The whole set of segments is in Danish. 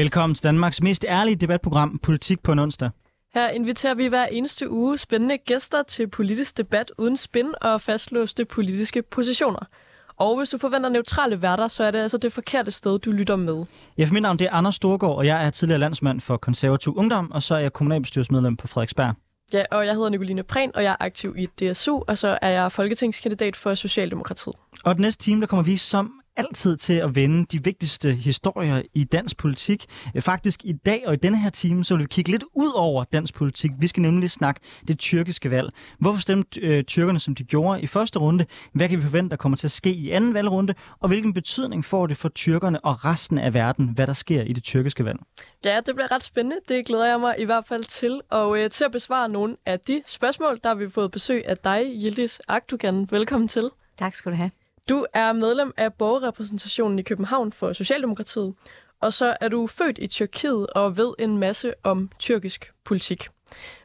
Velkommen til Danmarks mest ærlige debatprogram, Politik på en onsdag. Her inviterer vi hver eneste uge spændende gæster til politisk debat uden spin og fastlåste politiske positioner. Og hvis du forventer neutrale værter, så er det altså det forkerte sted, du lytter med. Ja, for mit navn det er Anders Storgård, og jeg er tidligere landsmand for konservativ ungdom, og så er jeg kommunalbestyrelsesmedlem på Frederiksberg. Ja, og jeg hedder Nicoline Prehn, og jeg er aktiv i DSU, og så er jeg folketingskandidat for Socialdemokratiet. Og den næste time, der kommer vi som altid til at vende de vigtigste historier i dansk politik. Øh, faktisk i dag og i denne her time, så vil vi kigge lidt ud over dansk politik. Vi skal nemlig snakke det tyrkiske valg. Hvorfor stemte øh, tyrkerne, som de gjorde i første runde? Hvad kan vi forvente, der kommer til at ske i anden valgrunde? Og hvilken betydning får det for tyrkerne og resten af verden, hvad der sker i det tyrkiske valg? Ja, det bliver ret spændende. Det glæder jeg mig i hvert fald til. Og øh, til at besvare nogle af de spørgsmål, der har vi fået besøg af dig, Yildiz Aktugan. Velkommen til. Tak skal du have. Du er medlem af borgerrepræsentationen i København for Socialdemokratiet, og så er du født i Tyrkiet og ved en masse om tyrkisk politik.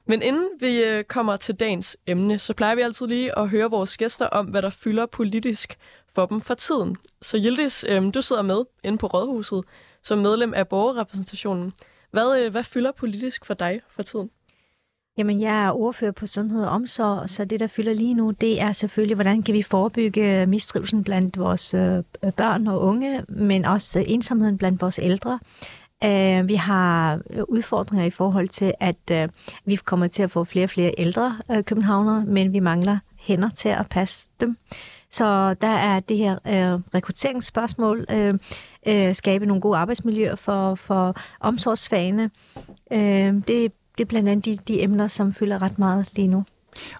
Men inden vi øh, kommer til dagens emne, så plejer vi altid lige at høre vores gæster om, hvad der fylder politisk for dem for tiden. Så Yildiz, øh, du sidder med inde på Rådhuset som medlem af borgerrepræsentationen. Hvad, øh, hvad fylder politisk for dig for tiden? Jamen, jeg er ordfører på sundhed og omsorg, så det, der fylder lige nu, det er selvfølgelig, hvordan kan vi forebygge mistrivelsen blandt vores øh, øh, børn og unge, men også øh, ensomheden blandt vores ældre. Vi har udfordringer i forhold til, at vi kommer til at få flere og flere ældre københavnere, men vi mangler hænder til at passe dem. Så der er det her øh, rekrutteringsspørgsmål, øh, øh, skabe nogle gode arbejdsmiljøer for, for omsorgsfagene. Øh, det det er blandt andet de, de emner, som fylder ret meget lige nu.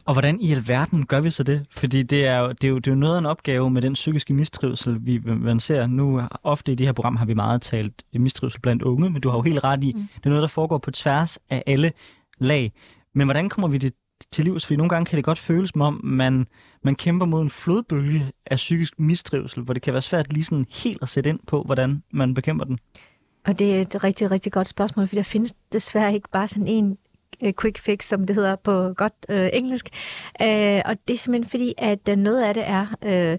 Og hvordan i alverden gør vi så det? Fordi det er, jo, det, er jo, det er jo noget af en opgave med den psykiske mistrivsel, vi man ser. Nu ofte i det her program har vi meget talt mistrivsel blandt unge, men du har jo helt ret i, mm. det er noget, der foregår på tværs af alle lag. Men hvordan kommer vi det til livs? Fordi nogle gange kan det godt føles som om, man, man kæmper mod en flodbølge af psykisk mistrivsel, hvor det kan være svært lige sådan helt at sætte ind på, hvordan man bekæmper den. Og det er et rigtig, rigtig godt spørgsmål, for der findes desværre ikke bare sådan en øh, quick fix, som det hedder på godt øh, engelsk. Øh, og det er simpelthen fordi, at øh, noget af det er... Øh,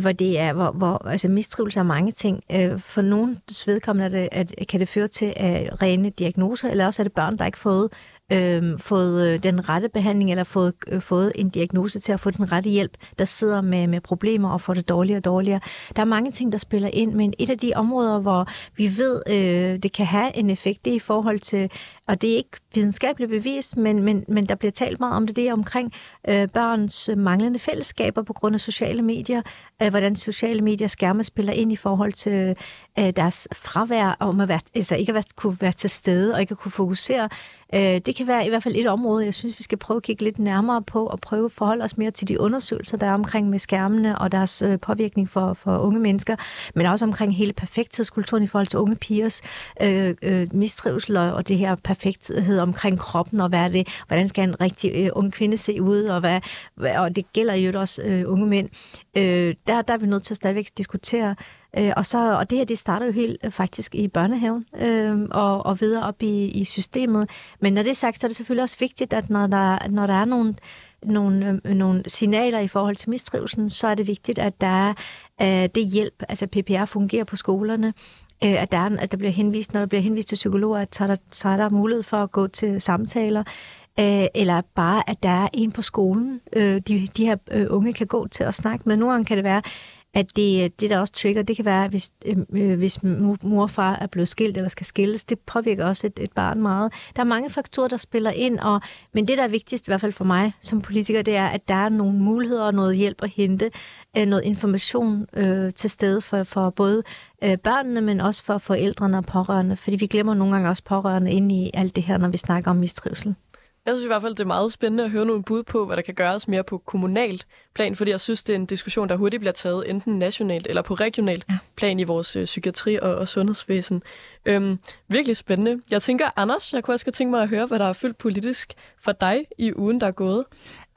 hvor det er, hvor, hvor altså mistrivelse er mange ting. Øh, for nogle vedkommende er det, at, kan det føre til uh, rene diagnoser, eller også er det børn, der ikke har fået Øhm, øh, fået den rette behandling eller fået, øh, fået en diagnose til at få den rette hjælp, der sidder med, med problemer og får det dårligere og dårligere. Der er mange ting, der spiller ind, men et af de områder, hvor vi ved, øh, det kan have en effekt, det er i forhold til, og det er ikke videnskabeligt bevist, men, men, men der bliver talt meget om det, det er omkring øh, børns manglende fællesskaber på grund af sociale medier, øh, hvordan sociale medier skærme spiller ind i forhold til øh, deres fravær, om at være, altså ikke at være, kunne være til stede og ikke at kunne fokusere. Øh, det kan være i hvert fald et område, jeg synes, vi skal prøve at kigge lidt nærmere på og prøve at forholde os mere til de undersøgelser, der er omkring med skærmene og deres øh, påvirkning for, for unge mennesker, men også omkring hele perfekthedskulturen i forhold til unge pigers øh, øh, mistrivsel og, og det her perfekthed omkring kroppen og hvad er det, hvordan skal en rigtig øh, ung kvinde se ud, og, hvad, og det gælder jo også øh, unge mænd. Øh, der, der er vi nødt til at stadigvæk diskutere, Øh, og, så, og det her, det starter jo helt øh, faktisk i børnehaven øh, og, og videre op i, i systemet. Men når det er sagt, så er det selvfølgelig også vigtigt, at når der, når der er nogle, nogle, øh, nogle signaler i forhold til mistrivelsen, så er det vigtigt, at der er øh, det hjælp, altså PPR fungerer på skolerne, øh, at, der er, at der bliver henvist, når der bliver henvist til psykologer, at så er der, så er der mulighed for at gå til samtaler, øh, eller bare, at der er en på skolen, øh, de, de her øh, unge kan gå til at snakke med. Nogle gange kan det være, at det, øh, det der også trigger, det kan være, hvis, øh, øh hvis mor og far er blevet skilt eller skal skilles, det påvirker også et, et barn meget. Der er mange faktorer, der spiller ind, og, men det, der er vigtigst, i hvert fald for mig som politiker, det er, at der er nogle muligheder og noget hjælp at hente, øh, noget information øh, til stede for, for både øh, børnene, men også for forældrene og pårørende, fordi vi glemmer nogle gange også pårørende ind i alt det her, når vi snakker om mistrivsel. Jeg synes i hvert fald, det er meget spændende at høre nogle bud på, hvad der kan gøres mere på kommunalt plan, fordi jeg synes, det er en diskussion, der hurtigt bliver taget enten nationalt eller på regionalt ja. plan i vores øh, psykiatri og, og sundhedsvæsen. Øhm, virkelig spændende. Jeg tænker, Anders, jeg kunne også tænke mig at høre, hvad der er fyldt politisk for dig i ugen, der er gået.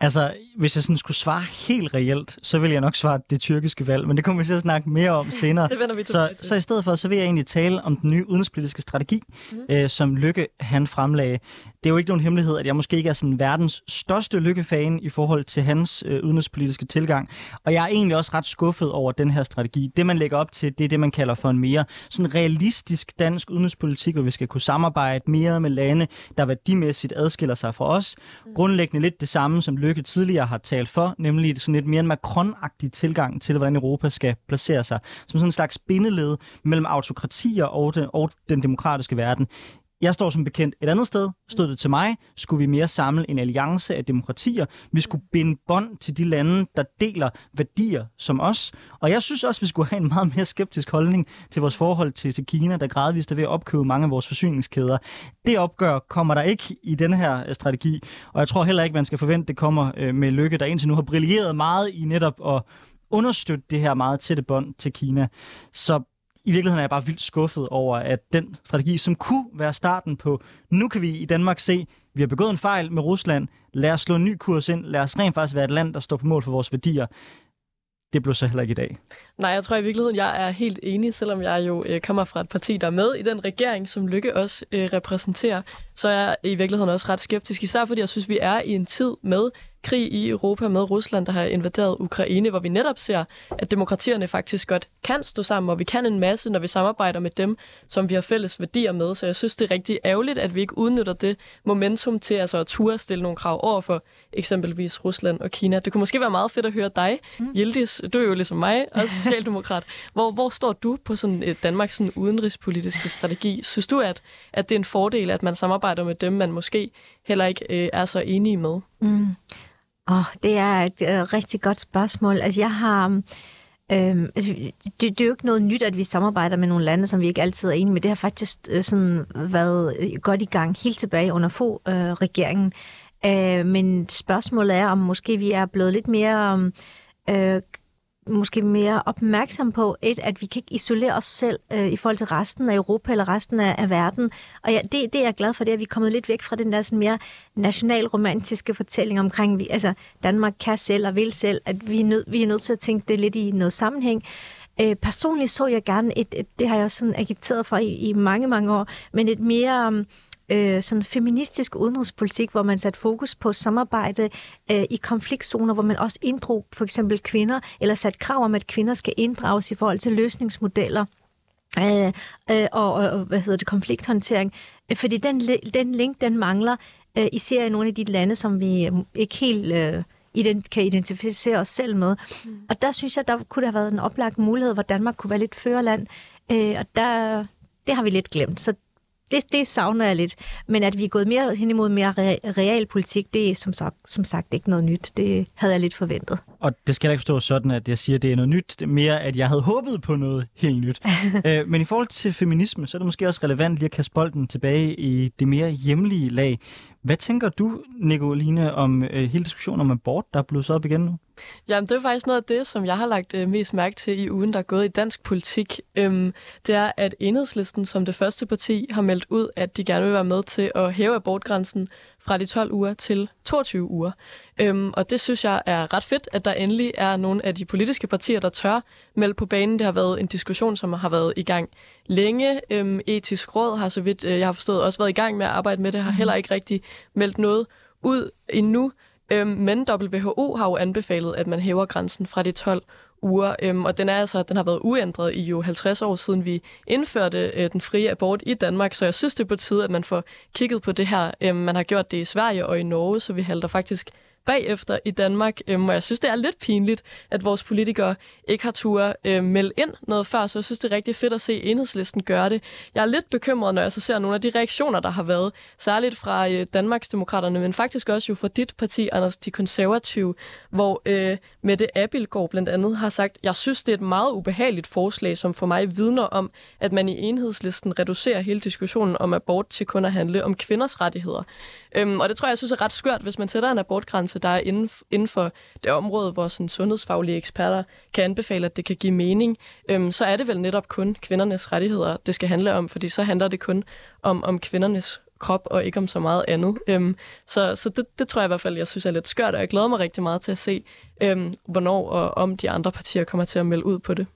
Altså, hvis jeg sådan skulle svare helt reelt, så vil jeg nok svare det tyrkiske valg, men det kommer vi til at snakke mere om senere. det vender vi så, til. så i stedet for, så vil jeg egentlig tale om den nye udenrigspolitiske strategi, mm. øh, som Lykke han fremlagde. Det er jo ikke nogen hemmelighed, at jeg måske ikke er sådan verdens største lykkefan i forhold til hans øh, udenrigspolitiske tilgang. Og jeg er egentlig også ret skuffet over den her strategi. Det, man lægger op til, det er det, man kalder for en mere sådan realistisk dansk udenrigspolitik, hvor vi skal kunne samarbejde mere med lande, der værdimæssigt adskiller sig fra os. Mm. Grundlæggende lidt det samme, som Lykke tidligere har talt for, nemlig sådan lidt mere en Macron-agtig tilgang til, hvordan Europa skal placere sig. Som sådan en slags bindeled mellem autokratier og den, og den demokratiske verden. Jeg står som bekendt et andet sted. Stod det til mig, skulle vi mere samle en alliance af demokratier. Vi skulle binde bånd til de lande, der deler værdier som os. Og jeg synes også, vi skulle have en meget mere skeptisk holdning til vores forhold til, til Kina, der gradvist er ved at opkøbe mange af vores forsyningskæder. Det opgør kommer der ikke i den her øh, strategi, og jeg tror heller ikke, man skal forvente, det kommer øh, med lykke, der indtil nu har brilleret meget i netop at understøtte det her meget tætte bånd til Kina. Så i virkeligheden er jeg bare vildt skuffet over, at den strategi, som kunne være starten på, nu kan vi i Danmark se, vi har begået en fejl med Rusland, lad os slå en ny kurs ind, lad os rent faktisk være et land, der står på mål for vores værdier. Det blev så heller ikke i dag. Nej, jeg tror i virkeligheden, jeg er helt enig, selvom jeg jo øh, kommer fra et parti, der er med i den regering, som Lykke også øh, repræsenterer, så er jeg i virkeligheden også ret skeptisk, især fordi jeg synes, vi er i en tid med krig i Europa med Rusland, der har invaderet Ukraine, hvor vi netop ser, at demokratierne faktisk godt kan stå sammen, og vi kan en masse, når vi samarbejder med dem, som vi har fælles værdier med. Så jeg synes, det er rigtig ærgerligt, at vi ikke udnytter det momentum til altså at ture stille nogle krav over for eksempelvis Rusland og Kina. Det kunne måske være meget fedt at høre dig, mm. Yildiz. Du er jo ligesom mig, også socialdemokrat. Hvor, hvor står du på sådan et Danmarks sådan udenrigspolitiske strategi? Synes du, at, at det er en fordel, at man samarbejder med dem, man måske heller ikke øh, er så enige med? Mm. Oh, det er et øh, rigtig godt spørgsmål. Altså, jeg har... Øh, altså, det, det er jo ikke noget nyt, at vi samarbejder med nogle lande, som vi ikke altid er enige med. Det har faktisk øh, sådan været øh, godt i gang helt tilbage under få øh, regeringen. Øh, men spørgsmålet er, om måske vi er blevet lidt mere øh, måske mere opmærksom på, et, at vi kan ikke isolere os selv øh, i forhold til resten af Europa eller resten af, af verden. Og ja, det, det er jeg glad for, det er, at vi er kommet lidt væk fra den der sådan mere nationalromantiske fortælling omkring, vi, altså Danmark kan selv og vil selv, at vi er, nød, vi er nødt til at tænke det lidt i noget sammenhæng. Øh, personligt så jeg gerne, et, et, det har jeg også sådan agiteret for i, i mange, mange år, men et mere øh, sådan feministisk udenrigspolitik, hvor man satte fokus på samarbejde øh, i konfliktzoner, hvor man også inddrog for eksempel kvinder, eller satte krav om, at kvinder skal inddrages i forhold til løsningsmodeller. Øh, øh, og, og hvad hedder det, konflikthåndtering. Fordi den, den link, den mangler, øh, især i nogle af de lande, som vi øh, ikke helt øh, ident- kan identificere os selv med. Mm. Og der synes jeg, der kunne have været en oplagt mulighed, hvor Danmark kunne være lidt førerland. Øh, og der, det har vi lidt glemt. Så det, det savner jeg lidt. Men at vi er gået mere hen imod mere realpolitik, det er som sagt, som sagt ikke noget nyt. Det havde jeg lidt forventet. Og det skal jeg ikke forstå sådan, at jeg siger, at det er noget nyt. Det er mere, at jeg havde håbet på noget helt nyt. øh, men i forhold til feminisme, så er det måske også relevant lige at kaste bolden tilbage i det mere hjemlige lag. Hvad tænker du, Nicoline, om øh, hele diskussionen om abort, der er blevet så op igen nu? Jamen, det er faktisk noget af det, som jeg har lagt øh, mest mærke til i ugen, der er gået i dansk politik. Øhm, det er, at Enhedslisten som det første parti har meldt ud, at de gerne vil være med til at hæve abortgrænsen fra de 12 uger til 22 uger. Øhm, og det synes jeg er ret fedt, at der endelig er nogle af de politiske partier, der tør melde på banen. Det har været en diskussion, som har været i gang længe. Øhm, etisk råd har, så vidt øh, jeg har forstået, også været i gang med at arbejde med det, har heller ikke rigtig meldt noget ud endnu. Øhm, men WHO har jo anbefalet, at man hæver grænsen fra de 12 uger, øhm, og den, er altså, den har været uændret i jo 50 år siden vi indførte øh, den frie abort i Danmark, så jeg synes, det er på tide, at man får kigget på det her. Øhm, man har gjort det i Sverige og i Norge, så vi halter faktisk bagefter i Danmark, øhm, og jeg synes, det er lidt pinligt, at vores politikere ikke har tur øh, melde ind noget før, så jeg synes, det er rigtig fedt at se enhedslisten gøre det. Jeg er lidt bekymret, når jeg så ser nogle af de reaktioner, der har været, særligt fra øh, Danmarksdemokraterne, men faktisk også jo fra dit parti, Anders, de konservative, hvor øh, Mette Abildgaard blandt andet har sagt, jeg synes, det er et meget ubehageligt forslag, som for mig vidner om, at man i enhedslisten reducerer hele diskussionen om abort til kun at handle om kvinders rettigheder. Øhm, og det tror jeg, jeg synes er ret skørt, hvis man sætter en abortgrænse, der er inden, inden for det område, hvor sådan sundhedsfaglige eksperter kan anbefale, at det kan give mening, øhm, så er det vel netop kun kvindernes rettigheder, det skal handle om, fordi så handler det kun om, om kvindernes krop og ikke om så meget andet. Øhm, så så det, det tror jeg i hvert fald, jeg synes er lidt skørt, og jeg glæder mig rigtig meget til at se, øhm, hvornår og om de andre partier kommer til at melde ud på det.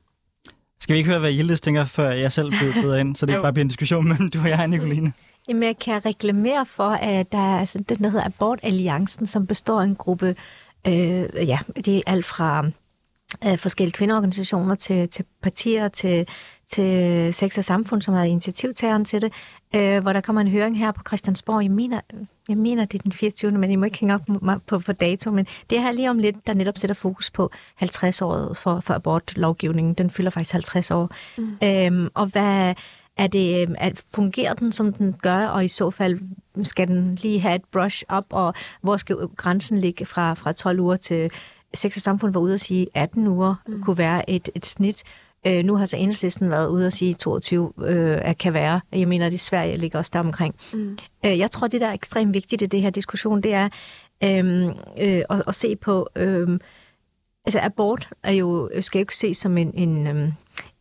Skal vi ikke høre, hvad Yildiz tænker, før jeg selv bliver ind, så det ikke bare bliver en diskussion mellem du og jeg, Nicoline? Jamen, jeg kan reklamere for, at der er altså, den, der hedder Abortalliancen, som består af en gruppe, øh, ja, det er alt fra øh, forskellige kvindeorganisationer til, til partier, til, til Sex og Samfund, som er initiativtageren til det, øh, hvor der kommer en høring her på Christiansborg. Jeg mener, jeg mener, det er den 24. men I må ikke hænge op på, på, på dato, men det er her lige om lidt, der netop sætter fokus på 50-året for, for abortlovgivningen. Den fylder faktisk 50 år. Mm. Øhm, og hvad er det, øhm, at fungerer den, som den gør, og i så fald skal den lige have et brush up, og hvor skal grænsen ligge fra, fra 12 uger til Sex og Samfund var ude at sige, 18 uger mm. kunne være et, et snit. Øh, nu har så enhedslisten været ude at sige, 22 øh, kan være. Jeg mener, at i Sverige ligger også der omkring. Mm. Øh, jeg tror, det der er ekstremt vigtigt i det her diskussion, det er øh, øh, at, at se på... Øh, altså abort er jo, skal jo ikke ses som en, en, øhm,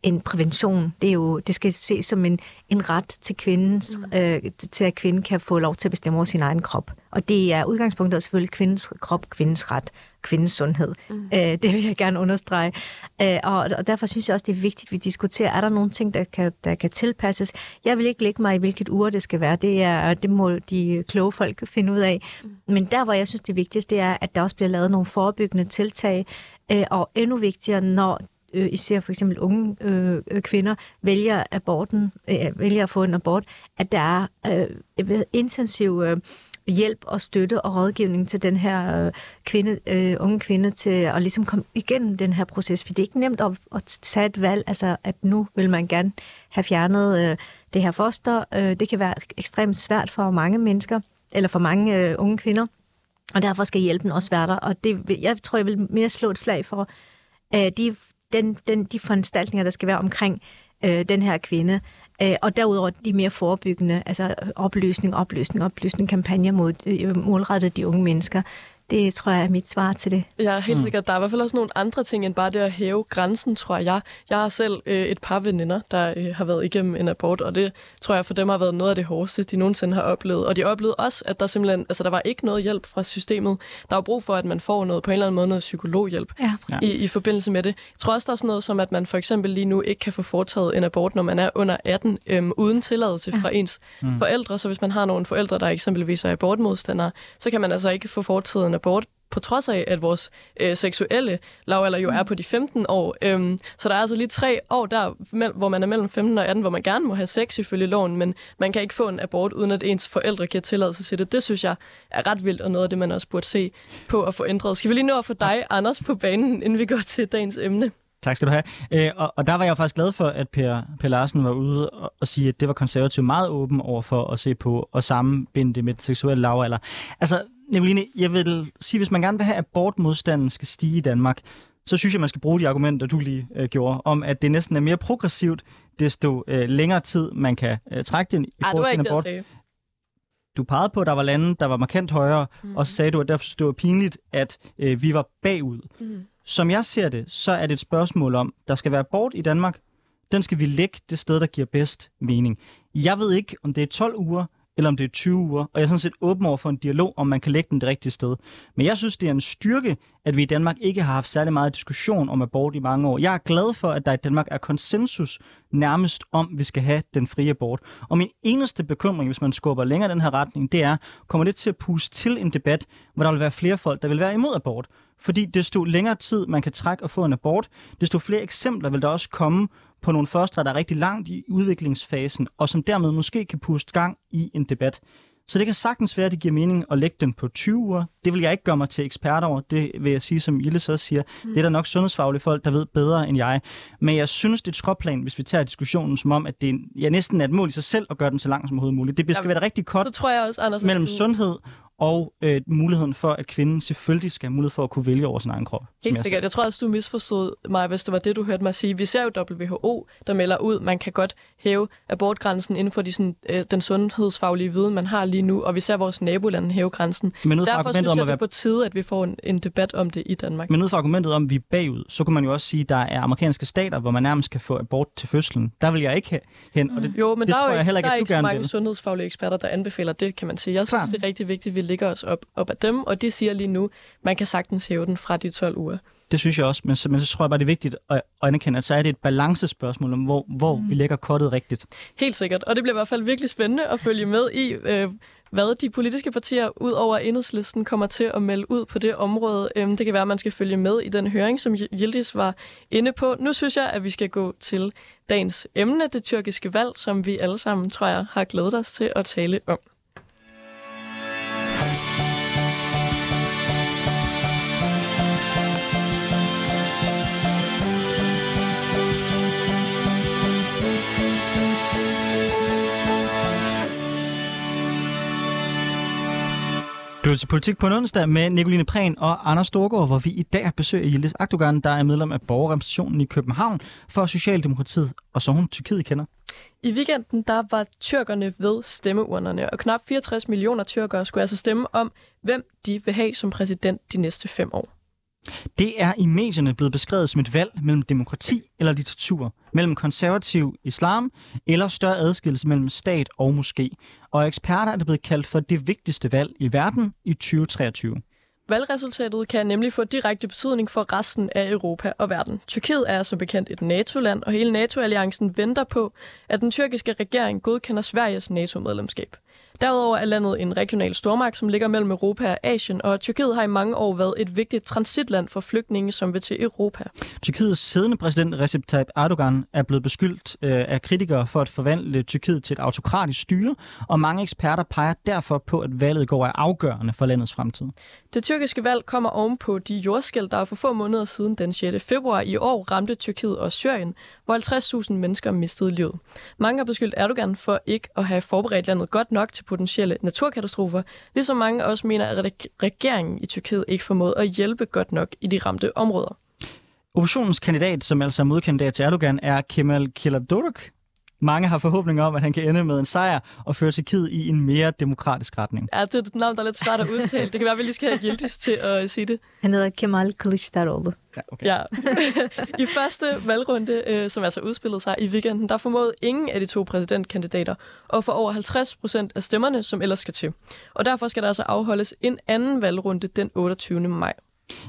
en prævention. Det, er jo, det skal ses som en, en ret til, kvindens, mm. øh, til, at kvinden kan få lov til at bestemme over sin egen krop. Og det er udgangspunktet selvfølgelig kvindens krop, kvindens ret, kvindens sundhed. Mm. Øh, det vil jeg gerne understrege. Øh, og, og derfor synes jeg også, det er vigtigt, at vi diskuterer, er der nogle ting, der kan, der kan tilpasses? Jeg vil ikke lægge mig i, hvilket uger det skal være. Det, er, det må de kloge folk finde ud af. Mm. Men der, hvor jeg synes, det vigtigste, det er, at der også bliver lavet nogle forebyggende tiltag, øh, og endnu vigtigere, når øh, især for eksempel unge øh, øh, kvinder vælger aborten, øh, vælger at få en abort, at der er øh, intensiv øh, hjælp og støtte og rådgivning til den her øh, kvinde, øh, unge kvinde til at ligesom komme igennem den her proces. For det er ikke nemt at, at tage et valg, altså at nu vil man gerne have fjernet øh, det her foster. Øh, det kan være ekstremt svært for mange mennesker, eller for mange øh, unge kvinder. Og derfor skal hjælpen også være der. Og det, jeg tror, jeg vil mere slå et slag for øh, de, den, den, de foranstaltninger, der skal være omkring øh, den her kvinde. Øh, og derudover de mere forebyggende, altså opløsning, opløsning, opløsning, kampagner mod øh, målrettet de unge mennesker. Det tror jeg er mit svar til det. Ja, helt mm. sikkert. Der er i hvert fald også nogle andre ting end bare det at hæve grænsen, tror jeg. Jeg har selv øh, et par veninder, der øh, har været igennem en abort, og det tror jeg for dem har været noget af det hårdeste, de nogensinde har oplevet. Og de oplevede også, at der simpelthen, altså der var ikke noget hjælp fra systemet. Der var brug for, at man får noget på en eller anden måde noget psykologhjælp ja, i, i forbindelse med det. Jeg tror også, der er sådan noget som, at man for eksempel lige nu ikke kan få foretaget en abort, når man er under 18, øh, uden tilladelse ja. fra ens mm. forældre. Så hvis man har nogle forældre, der eksempelvis er abortmodstandere, så kan man altså ikke få foretaget en abort på trods af, at vores øh, seksuelle lavalder jo er på de 15 år. Øhm, så der er altså lige tre år der, hvor man er mellem 15 og 18, hvor man gerne må have sex ifølge loven, men man kan ikke få en abort, uden at ens forældre giver tilladelse til det. Det synes jeg er ret vildt, og noget af det, man også burde se på at få ændret. Skal vi lige nå at få dig, Anders, på banen, inden vi går til dagens emne? Tak skal du have. Øh, og, og der var jeg faktisk glad for, at Per, per Larsen var ude og, og sige, at det var konservativt meget åben over for at se på og sammenbinde det med seksuel lavalder. Altså, Nicoline, jeg vil sige, hvis man gerne vil have, at abortmodstanden skal stige i Danmark, så synes jeg, man skal bruge de argumenter, du lige øh, gjorde, om at det næsten er mere progressivt, desto øh, længere tid man kan øh, trække den i forhold til en abort. Du pegede på, at der var lande, der var markant højere, mm. og så sagde du, at derfor det var pinligt, at øh, vi var bagud. Mm. Som jeg ser det, så er det et spørgsmål om, der skal være abort i Danmark. Den skal vi lægge det sted, der giver bedst mening. Jeg ved ikke, om det er 12 uger, eller om det er 20 uger. Og jeg er sådan set åben over for en dialog, om man kan lægge den det rigtige sted. Men jeg synes, det er en styrke, at vi i Danmark ikke har haft særlig meget diskussion om abort i mange år. Jeg er glad for, at der i Danmark er konsensus nærmest om, at vi skal have den frie abort. Og min eneste bekymring, hvis man skubber længere den her retning, det er, kommer det til at puste til en debat, hvor der vil være flere folk, der vil være imod abort. Fordi desto længere tid man kan trække og få en abort, desto flere eksempler vil der også komme på nogle første, der er rigtig langt i udviklingsfasen, og som dermed måske kan puste gang i en debat. Så det kan sagtens være, at det giver mening at lægge den på 20 uger. Det vil jeg ikke gøre mig til ekspert over. Det vil jeg sige, som Ille så siger. Mm. Det er der nok sundhedsfaglige folk, der ved bedre end jeg. Men jeg synes, det er et skråplan, hvis vi tager diskussionen som om, at det er, ja, næsten er et mål i sig selv at gøre den så lang som overhovedet muligt. Det skal Jamen, være rigtig kort så tror jeg også, Anders, mellem du... sundhed og øh, muligheden for, at kvinden selvfølgelig skal have mulighed for at kunne vælge over sin egen krop. Helt jeg sikkert. Jeg tror også, du misforstod mig, hvis det var det, du hørte mig sige. Vi ser jo WHO, der melder ud, man kan godt hæve abortgrænsen inden for de, sådan, øh, den sundhedsfaglige viden, man har lige nu, og vi ser vores nabolande hæve grænsen. Men Derfor synes argumentet om jeg, at det er være på tide, at vi får en, en debat om det i Danmark. Men ud fra argumentet om, at vi er bagud, så kunne man jo også sige, at der er amerikanske stater, hvor man nærmest kan få abort til fødslen. Der vil jeg ikke hen. Og det, Jo, men det der tror er jo jeg heller ikke, der er ikke så mange vil. sundhedsfaglige eksperter, der anbefaler det, kan man sige. Jeg synes, Klart. det er rigtig vigtigt, at vi ligger os op, op af dem, og de siger lige nu, man kan sagtens hæve den fra de 12 uger. Det synes jeg også, men så, men så tror jeg bare, det er vigtigt at, anerkende, at så er det et balancespørgsmål om, hvor, hvor mm. vi lægger kortet rigtigt. Helt sikkert. Og det bliver i hvert fald virkelig spændende at følge med i, øh, hvad de politiske partier ud over enhedslisten kommer til at melde ud på det område. Øhm, det kan være, at man skal følge med i den høring, som Yildiz var inde på. Nu synes jeg, at vi skal gå til dagens emne, det tyrkiske valg, som vi alle sammen, tror jeg, har glædet os til at tale om. Du er til politik på en onsdag med Nicoline Prehn og Anders Storgård, hvor vi i dag besøger Yildiz Akdogan, der er medlem af borgerrepræsentationen i København for Socialdemokratiet, og så hun Tyrkiet kender. I weekenden der var tyrkerne ved stemmeurnerne, og knap 64 millioner tyrkere skulle altså stemme om, hvem de vil have som præsident de næste fem år. Det er i medierne blevet beskrevet som et valg mellem demokrati eller diktatur, mellem konservativ islam eller større adskillelse mellem stat og moské. Og eksperter er det blevet kaldt for det vigtigste valg i verden i 2023. Valgresultatet kan nemlig få direkte betydning for resten af Europa og verden. Tyrkiet er som bekendt et NATO-land, og hele NATO-alliancen venter på, at den tyrkiske regering godkender Sveriges NATO-medlemskab. Derudover er landet en regional stormagt, som ligger mellem Europa og Asien, og Tyrkiet har i mange år været et vigtigt transitland for flygtninge, som vil til Europa. Tyrkiets siddende præsident Recep Tayyip Erdogan er blevet beskyldt øh, af kritikere for at forvandle Tyrkiet til et autokratisk styre, og mange eksperter peger derfor på, at valget går er afgørende for landets fremtid. Det tyrkiske valg kommer ovenpå de jordskæld, der for få måneder siden den 6. februar i år ramte Tyrkiet og Syrien, hvor 50.000 mennesker mistede livet. Mange har beskyldt Erdogan for ikke at have forberedt landet godt nok til potentielle naturkatastrofer, ligesom mange også mener, at regeringen i Tyrkiet ikke formåede at hjælpe godt nok i de ramte områder. Oppositionens kandidat, som altså er modkandidat til Erdogan, er Kemal Kılıçdaroğlu. Mange har forhåbninger om, at han kan ende med en sejr og føre Tyrkiet i en mere demokratisk retning. Ja, det er et navn, der er lidt svært at udtale. Det kan være, at vi lige skal have Yildiz til at sige det. Han hedder Kemal Kılıçdaroğlu. Ja, okay. Ja. I første valgrunde, øh, som altså udspillede sig i weekenden, der formåede ingen af de to præsidentkandidater at få over 50 procent af stemmerne, som ellers skal til. Og derfor skal der altså afholdes en anden valgrunde den 28. maj.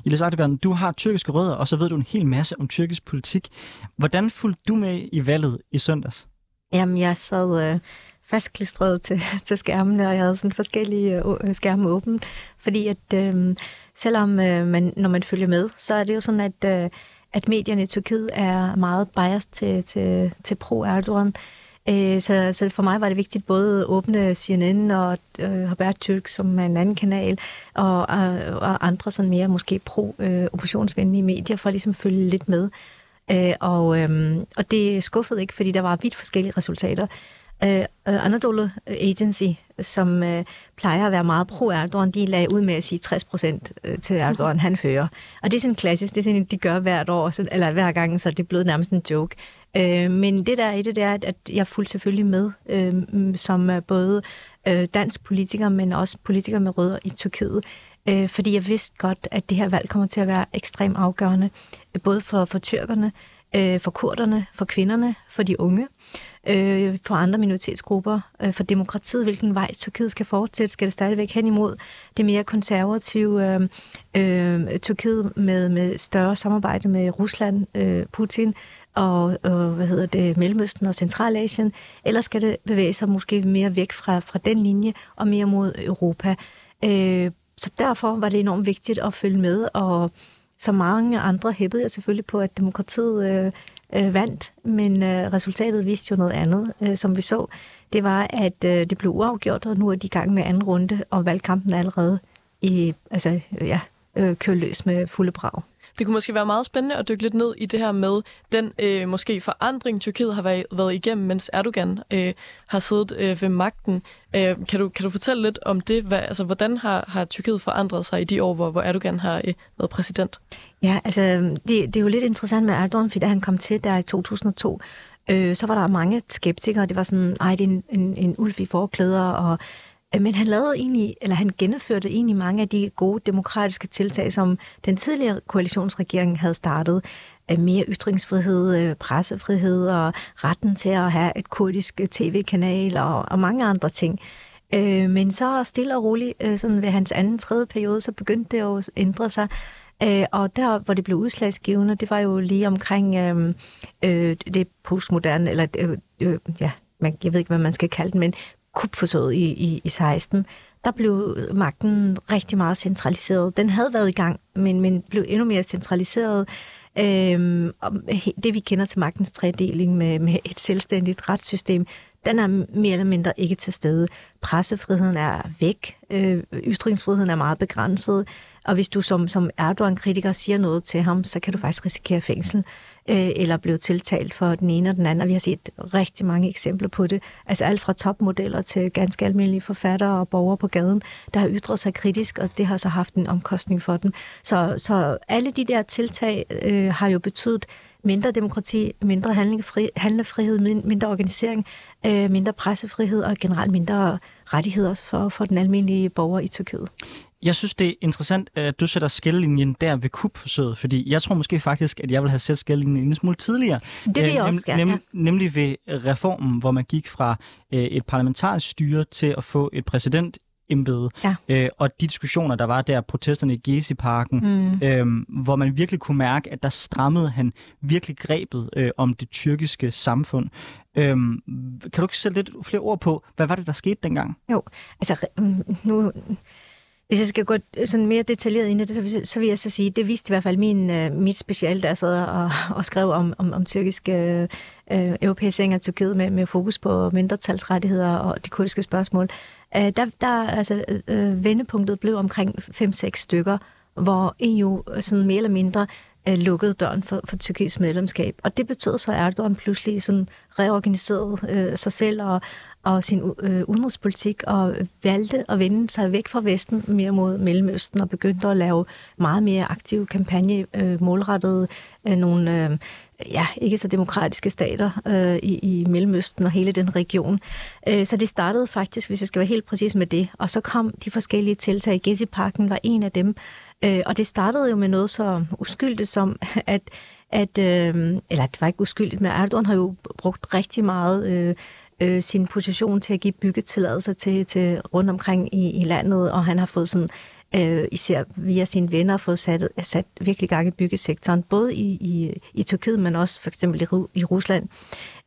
Ilis Erdogan, du har tyrkiske rødder, og så ved du en hel masse om tyrkisk politik. Hvordan fulgte du med i valget i søndags? Jamen, jeg sad øh, fastklistret til, til skærmene, og jeg havde sådan forskellige øh, øh skærme åbne, fordi at øh, selvom øh, man, når man følger med, så er det jo sådan, at, øh, at medierne i Tyrkiet er meget biased til, til, til pro-Erdogan. Øh, så, så for mig var det vigtigt både at åbne CNN og øh, Habertürk, som er en anden kanal, og, og, og andre sådan mere måske pro-oppositionsvenlige øh, medier, for ligesom at ligesom følge lidt med. Øh, og, øhm, og det skuffede ikke, fordi der var vidt forskellige resultater. Øh, Anadolu Agency, som øh, plejer at være meget pro-Erdogan, de lagde ud med at sige 60 procent til Erdogan, han fører. Og det er sådan klassisk, det er sådan, de gør hvert år, så, eller hver gang, så det er blevet nærmest en joke. Øh, men det der er i det, det er, at jeg fulgte selvfølgelig med, øh, som både øh, dansk politiker, men også politiker med rødder i Tyrkiet. Øh, fordi jeg vidste godt, at det her valg kommer til at være ekstremt afgørende, øh, både for, for tyrkerne, øh, for kurderne, for kvinderne, for de unge, øh, for andre minoritetsgrupper, øh, for demokratiet, hvilken vej Tyrkiet skal fortsætte, skal det stadigvæk hen imod det mere konservative øh, øh, Tyrkiet med, med større samarbejde med Rusland, øh, Putin og, og hvad hedder det, Mellemøsten og Centralasien, eller skal det bevæge sig måske mere væk fra, fra den linje og mere mod Europa. Øh, så derfor var det enormt vigtigt at følge med, og så mange andre hæppede jeg selvfølgelig på, at demokratiet øh, øh, vandt, men øh, resultatet viste jo noget andet, øh, som vi så. Det var, at øh, det blev uafgjort, og nu er de i gang med anden runde, og valgkampen er allerede i, altså, ja, øh, kører løs med fulde brag det kunne måske være meget spændende at dykke lidt ned i det her med den øh, måske forandring, Tyrkiet har været, været igennem, mens Erdogan øh, har siddet øh, ved magten. Øh, kan, du, kan du fortælle lidt om det? Hvad, altså, hvordan har, har Tyrkiet forandret sig i de år, hvor, hvor Erdogan har øh, været præsident? Ja, altså det, det er jo lidt interessant med Erdogan, fordi da han kom til der i 2002, øh, så var der mange skeptikere. Det var sådan, ej, det er en, en, en ulv i forklæder, og Øh, men han lavede egentlig, eller han gennemførte egentlig mange af de gode demokratiske tiltag, som den tidligere koalitionsregering havde startet. Øh, mere ytringsfrihed, øh, pressefrihed og retten til at have et kurdisk tv-kanal og, og mange andre ting. Men så stille og roligt, sådan ved hans anden, tredje periode, så begyndte det at ændre sig. Og der, hvor det blev udslagsgivende, det var jo lige omkring øh, øh, det postmoderne, eller øh, øh, ja, man, jeg ved ikke, hvad man skal kalde det, men kupforsøget i, i, i 16, der blev magten rigtig meget centraliseret. Den havde været i gang, men, men blev endnu mere centraliseret. Øhm, det vi kender til magtens tredeling med, med et selvstændigt retssystem, den er mere eller mindre ikke til stede. Pressefriheden er væk, øh, ytringsfriheden er meget begrænset, og hvis du som, som Erdogan-kritiker siger noget til ham, så kan du faktisk risikere fængsel øh, eller blev tiltalt for den ene og den anden. Og vi har set rigtig mange eksempler på det. Altså alt fra topmodeller til ganske almindelige forfattere og borgere på gaden, der har ytret sig kritisk, og det har så haft en omkostning for dem. Så, så alle de der tiltag øh, har jo betydet mindre demokrati, mindre handlingfri, handlefrihed, mindre organisering, øh, mindre pressefrihed og generelt mindre rettigheder for, for den almindelige borger i Tyrkiet. Jeg synes, det er interessant, at du sætter skillelinjen der ved kupforsøget, fordi jeg tror måske faktisk, at jeg vil have sat skillelinjen en smule tidligere. Det vil jeg også gerne, nem, Nemlig ved reformen, hvor man gik fra øh, et parlamentarisk styre til at få et præsident embede. Ja. Øh, og de diskussioner, der var der, protesterne i Gezi-parken, mm. øh, hvor man virkelig kunne mærke, at der strammede han virkelig grebet øh, om det tyrkiske samfund. Øh, kan du ikke sætte lidt flere ord på, hvad var det, der skete dengang? Jo, altså nu hvis jeg skal gå sådan mere detaljeret ind i det, så vil, så vil jeg så sige, det viste i hvert fald min, øh, mit speciale, der sad og, og skrev om, om, om tyrkiske øh, øh europæisering af Tyrkiet med, med fokus på mindretalsrettigheder og de kurdiske spørgsmål. Øh, der, der altså, øh, vendepunktet blev omkring 5-6 stykker, hvor EU sådan mere eller mindre øh, lukkede døren for, for Tyrkiets medlemskab. Og det betød så, at Erdogan pludselig sådan reorganiserede øh, sig selv og, og sin øh, udenrigspolitik og valgte at vende sig væk fra Vesten mere mod Mellemøsten og begyndte at lave meget mere aktive kampagne øh, målrettet øh, nogle øh, ja, ikke så demokratiske stater øh, i, i Mellemøsten og hele den region. Øh, så det startede faktisk, hvis jeg skal være helt præcis med det, og så kom de forskellige tiltag. Gezi-parken var en af dem, øh, og det startede jo med noget så uskyldigt som, at at, øh, eller det var ikke uskyldigt, men Erdogan har jo brugt rigtig meget øh, øh, sin position til at give byggetilladelser til, til rundt omkring i, i landet, og han har fået sådan, øh, især via sine venner, fået sat, sat virkelig gang i byggesektoren, både i, i, i Tyrkiet, men også for eksempel i, i Rusland.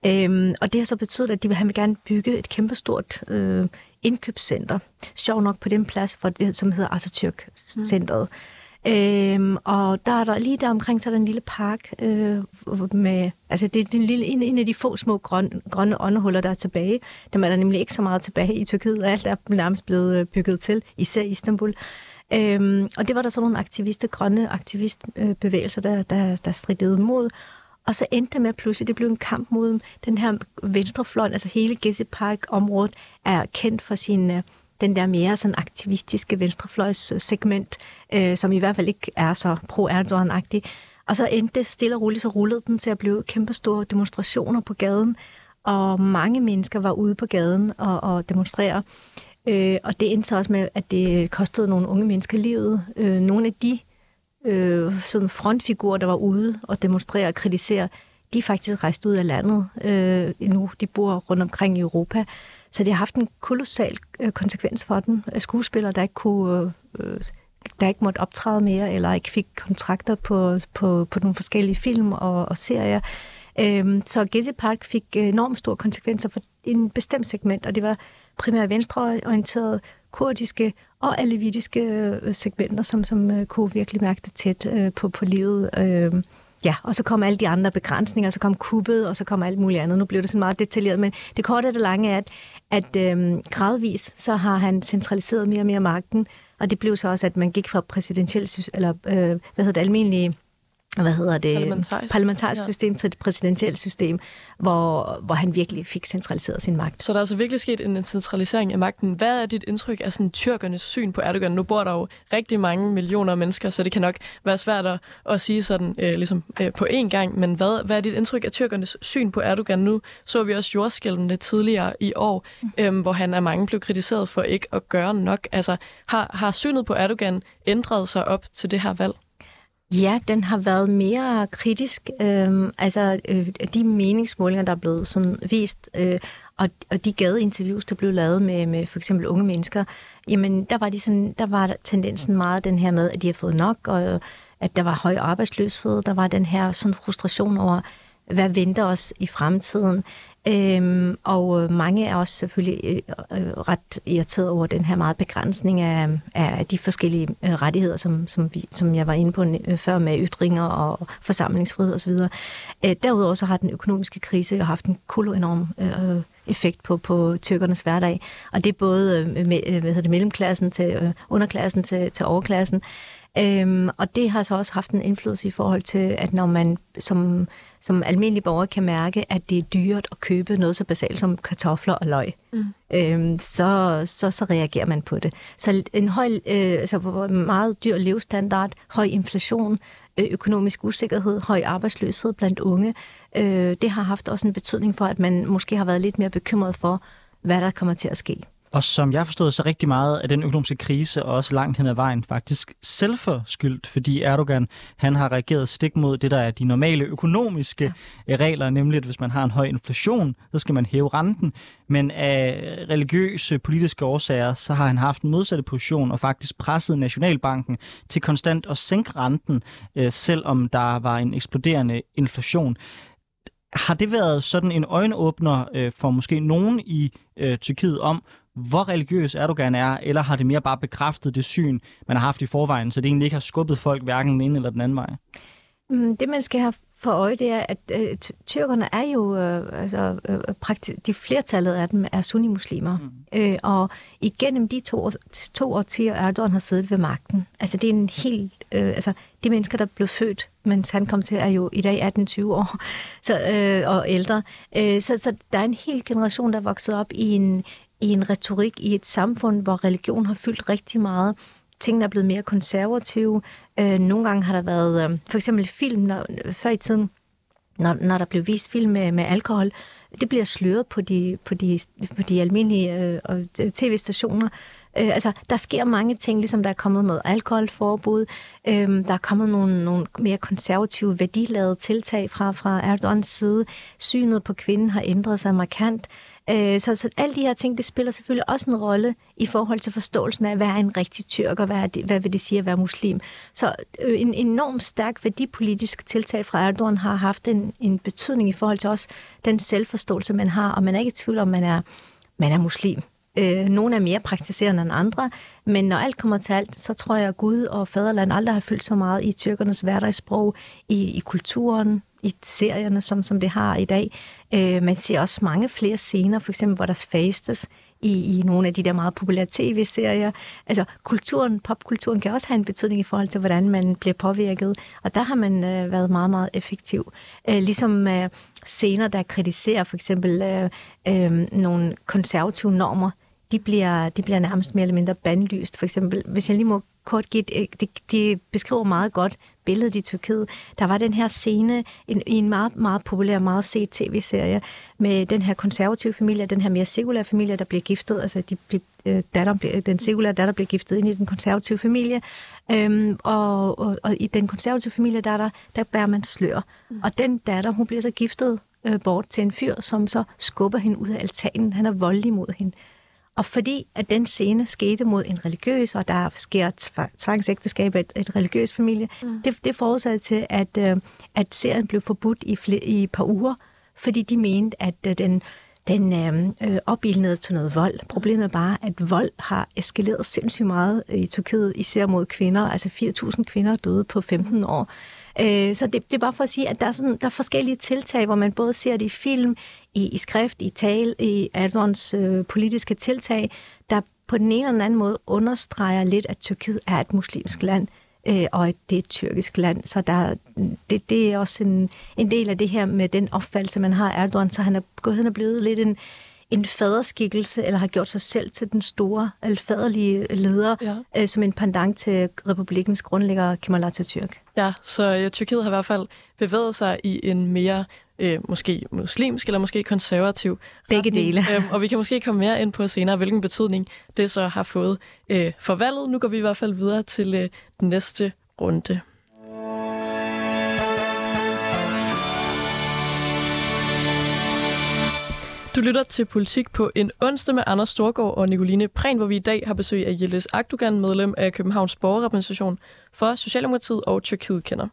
Øhm, og det har så betydet, at de vil, han vil gerne bygge et kæmpestort øh, indkøbscenter. Sjov nok på den plads, hvor det, som hedder Atatürk-centret. Mm. Øhm, og der er der lige der omkring, så er der en lille park øh, med, altså det er den lille, en, en af de få små grøn, grønne åndehuller, der er tilbage. Dem er der nemlig ikke så meget tilbage i Tyrkiet, alt er nærmest blevet øh, bygget til, især Istanbul. Øhm, og det var der så nogle aktivister, grønne aktivistbevægelser, der, der, der stridede mod. Og så endte det med at pludselig, det blev en kamp mod den her venstrefløj, altså hele Gezi Park-området er kendt for sin øh, den der mere sådan aktivistiske venstrefløjssegment, øh, som i hvert fald ikke er så pro-Erdogan-agtig. Og så endte det stille og roligt, så rullede den til at blive kæmpestore demonstrationer på gaden, og mange mennesker var ude på gaden og, og demonstrere. Øh, og det endte så også med, at det kostede nogle unge mennesker livet. Øh, nogle af de øh, sådan frontfigurer, der var ude og demonstrere og kritisere, de er faktisk rejst ud af landet øh, nu. De bor rundt omkring i Europa. Så det har haft en kolossal øh, konsekvens for den. Øh, skuespillere, der ikke kunne... Øh, der ikke måtte optræde mere, eller ikke fik kontrakter på, på, på nogle forskellige film og, og serier. Øhm, så Gezi Park fik enormt store konsekvenser for en bestemt segment, og det var primært venstreorienterede kurdiske og alevitiske øh, segmenter, som, som øh, kunne virkelig mærke det tæt øh, på, på livet. Øh, Ja, og så kom alle de andre begrænsninger, så kom kuppet, og så kom alt muligt andet. Nu blev det sådan meget detaljeret, men det korte og det lange er, at, at øh, gradvis så har han centraliseret mere og mere magten, og det blev så også, at man gik fra præsidentielt, eller øh, hvad hedder det, almindelige hvad hedder det, Parlamentarisk. parlamentarisk Ja. system til et præsidentielt system, hvor, hvor han virkelig fik centraliseret sin magt. Så der er altså virkelig sket en centralisering af magten. Hvad er dit indtryk af sådan, tyrkernes syn på Erdogan? Nu bor der jo rigtig mange millioner mennesker, så det kan nok være svært at, at sige sådan øh, ligesom, øh, på én gang. Men hvad, hvad er dit indtryk af tyrkernes syn på Erdogan? Nu så vi også jordskælvene tidligere i år, øh, hvor han af mange blev kritiseret for ikke at gøre nok. Altså, har, har synet på Erdogan ændret sig op til det her valg? Ja, den har været mere kritisk. Øhm, altså, øh, de meningsmålinger, der er blevet sådan vist, øh, og, og de gadeinterviews, der blev lavet med, med for eksempel unge mennesker, jamen, der var, de sådan, der var tendensen meget den her med, at de har fået nok, og at der var høj arbejdsløshed. Der var den her sådan frustration over, hvad venter os i fremtiden. Øhm, og øh, mange er også selvfølgelig øh, øh, ret irriteret over den her meget begrænsning af, af de forskellige øh, rettigheder, som, som, vi, som jeg var inde på øh, før med ytringer og forsamlingsfrihed osv. Øh, derudover så har den økonomiske krise jo haft en kolo enorm øh, effekt på, på tyrkernes hverdag. Og det er både øh, med, øh, hvad hedder det, mellemklassen til øh, underklassen til, til overklassen. Øhm, og det har så også haft en indflydelse i forhold til, at når man som, som almindelig borger kan mærke, at det er dyrt at købe noget så basalt som kartofler og løg, mm. øhm, så, så, så reagerer man på det. Så en høj, øh, altså meget dyr levestandard, høj inflation, øh, økonomisk usikkerhed, høj arbejdsløshed blandt unge, øh, det har haft også en betydning for, at man måske har været lidt mere bekymret for, hvad der kommer til at ske. Og som jeg forstået, så rigtig meget af den økonomiske krise, og også langt hen ad vejen, faktisk selvforskyldt, fordi Erdogan han har reageret stik mod det, der er de normale økonomiske ja. regler, nemlig at hvis man har en høj inflation, så skal man hæve renten. Men af religiøse politiske årsager, så har han haft en modsatte position og faktisk presset Nationalbanken til konstant at sænke renten, øh, selvom der var en eksploderende inflation. Har det været sådan en øjenåbner øh, for måske nogen i øh, Tyrkiet om, hvor religiøs Erdogan er, eller har det mere bare bekræftet det syn, man har haft i forvejen, så det egentlig ikke har skubbet folk hverken den ene eller den anden vej? Mm, Det, man skal have for øje, det er, at øh, ty- tyrkerne er jo, øh, altså, øh, prakti- de flertallet af dem er sunnimuslimer. Mm. Øh, og igennem de to, år- to årtier, Erdogan har siddet ved magten, altså det er en helt, øh, altså de mennesker, der blev født, mens han kom til, er jo i dag 18-20 år så, øh, og ældre. Øh, så, så der er en hel generation, der er vokset op i en, i en retorik i et samfund, hvor religion har fyldt rigtig meget. Tingene er blevet mere konservative. Øh, nogle gange har der været, øh, for eksempel film, når, før i tiden, når, når der blev vist film med, med alkohol, det bliver sløret på de, på de, på de almindelige øh, og tv-stationer. Øh, altså, der sker mange ting, ligesom der er kommet noget alkoholforbud, øh, der er kommet nogle, nogle mere konservative værdiladede tiltag fra, fra Erdogans side. Synet på kvinden har ændret sig markant. Øh, Øh, så, så alle de her ting, det spiller selvfølgelig også en rolle i forhold til forståelsen af, hvad er en rigtig tyrker, hvad, er det, hvad vil det sige at være muslim. Så øh, en enormt stærk værdipolitisk tiltag fra Erdogan har haft en, en betydning i forhold til også den selvforståelse, man har, og man er ikke i tvivl om, man er, man er muslim. Øh, nogle er mere praktiserende end andre, men når alt kommer til alt, så tror jeg, at Gud og faderland aldrig har fyldt så meget i tyrkernes hverdagssprog, i, i kulturen, i serierne, som, som det har i dag. Øh, man ser også mange flere scener, for eksempel hvor der fastes i, i nogle af de der meget populære tv-serier. Altså kulturen, popkulturen kan også have en betydning i forhold til, hvordan man bliver påvirket, og der har man øh, været meget, meget effektiv. Øh, ligesom øh, scener, der kritiserer for eksempel øh, øh, nogle konservative normer, de bliver, de bliver nærmest mere eller mindre bandlyst. For eksempel, hvis jeg lige må kort give de, øh, de beskriver meget godt billedet i Tyrkiet. Der var den her scene en, i en meget, meget populær, meget set tv-serie med den her konservative familie, den her mere sekulære familie, der bliver giftet. Altså de, de, øh, datter, den sekulære datter bliver giftet ind i den konservative familie. Øhm, og, og, og i den konservative familie, der, der, der bærer man slør. Mm. Og den datter, hun bliver så giftet øh, bort til en fyr, som så skubber hende ud af altanen. Han er voldelig mod hende. Og fordi at den scene skete mod en religiøs, og der sker tvangsægteskab af et, et religiøs familie, mm. det, det forudsatte til, at, øh, at serien blev forbudt i, flere, i et par uger, fordi de mente, at øh, den, den øh, opildnede til noget vold. Problemet er bare, at vold har eskaleret sindssygt meget i Tyrkiet, især mod kvinder. Altså 4.000 kvinder døde på 15 år. Øh, så det, det er bare for at sige, at der er, sådan, der er forskellige tiltag, hvor man både ser det i film, i, i skrift, i tale, i Erdogans øh, politiske tiltag, der på den ene eller den anden måde understreger lidt, at Tyrkiet er et muslimsk land. øh, og at det er et tyrkisk land. Så der, det, det er også en, en del af det her med den opfattelse, man har af Erdogan, så han er gået hen og blevet lidt en, en faderskikkelse, eller har gjort sig selv til den store, eller faderlige leder, ja. øh, som en pendant til republikens grundlægger Kemal Atatürk. Ja, så øh, Tyrkiet har i hvert fald bevæget sig i en mere øh, måske muslimsk eller måske konservativ Begge retning. dele. Øhm, og vi kan måske komme mere ind på senere, hvilken betydning det så har fået øh, for valget. Nu går vi i hvert fald videre til øh, den næste runde. Du lytter til Politik på en onsdag med Anders Storgård og Nicoline Prehn, hvor vi i dag har besøg af Yildiz Akdogan, medlem af Københavns Borgerrepræsentation for Socialdemokratiet og Tyrkiet kender.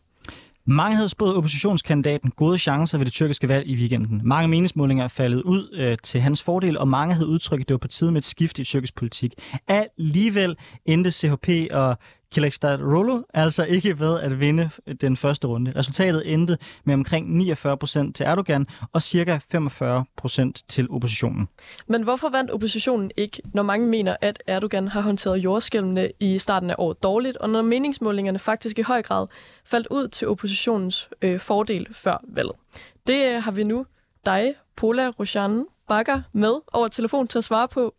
Mange havde spået oppositionskandidaten gode chancer ved det tyrkiske valg i weekenden. Mange meningsmålinger er faldet ud øh, til hans fordel, og mange havde udtrykt, at det var på tide med et skift i tyrkisk politik. Alligevel endte CHP og Rolo altså ikke ved at vinde den første runde. Resultatet endte med omkring 49 procent til Erdogan og cirka 45 procent til oppositionen. Men hvorfor vandt oppositionen ikke, når mange mener, at Erdogan har håndteret jordskælvene i starten af året dårligt, og når meningsmålingerne faktisk i høj grad faldt ud til oppositionens øh, fordel før valget? Det øh, har vi nu dig, Pola Roshan Bakker, med over telefon til at svare på.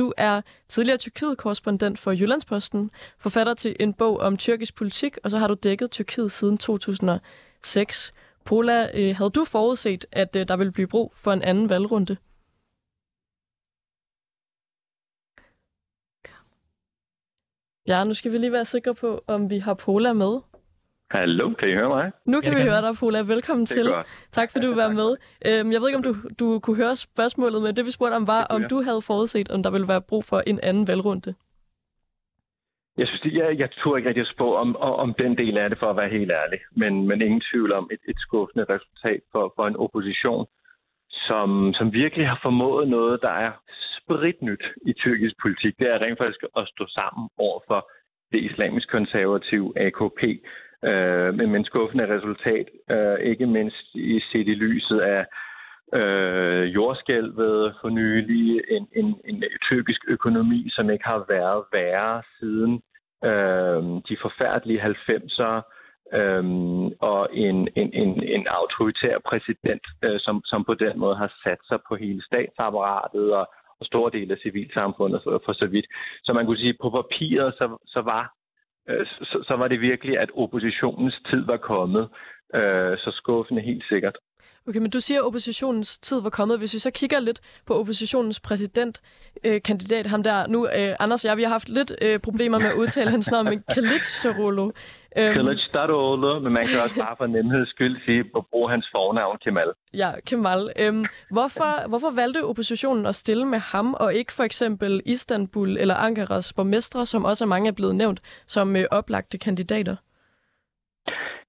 Du er tidligere Tyrkiet-korrespondent for Jyllandsposten, forfatter til en bog om tyrkisk politik, og så har du dækket Tyrkiet siden 2006. Pola, øh, havde du forudset, at øh, der ville blive brug for en anden valgrunde? Ja, nu skal vi lige være sikre på, om vi har Pola med. Hallo, kan I høre mig? Nu kan ja, vi kan. høre dig, Pola. Velkommen til. Godt. Tak fordi du var med. Øhm, jeg ved ikke, om du, du kunne høre spørgsmålet, men det vi spurgte om var, om du havde forudset, om der ville være brug for en anden valgrunde. Jeg synes, jeg, jeg tror ikke rigtig at spå om, om den del af det, for at være helt ærlig. Men, men ingen tvivl om et, et skuffende resultat for, for en opposition, som, som virkelig har formået noget, der er spritnyt i tyrkisk politik. Det er rent faktisk at stå sammen over for det islamisk konservative AKP, øh, men, men skuffende resultat, øh, ikke mindst i set i lyset af øh, jordskælvet for nylig, en, en, en tyrkisk økonomi, som ikke har været værre siden øh, de forfærdelige 90'ere, øhm, og en, en, en, en autoritær præsident, øh, som, som på den måde har sat sig på hele statsapparatet og, og store dele af civilsamfundet for, for så vidt. Så man kunne sige, at på papiret så, så var Øh, så, så var det virkelig, at oppositionens tid var kommet. Øh, så skuffende helt sikkert. Okay, men du siger, at oppositionens tid var kommet. Hvis vi så kigger lidt på oppositionens præsidentkandidat, øh, ham der nu, øh, Anders og jeg, vi har haft lidt øh, problemer med at udtale hans navn, men Kılıçdaroğlu. Øhm, Kılıçdaroğlu, men man kan også bare for nemheds skyld sige, at bruge hans fornavn Kemal. Ja, Kemal. Øhm, hvorfor, hvorfor valgte oppositionen at stille med ham, og ikke for eksempel Istanbul eller Ankaras borgmestre, som også mange er blevet nævnt som øh, oplagte kandidater?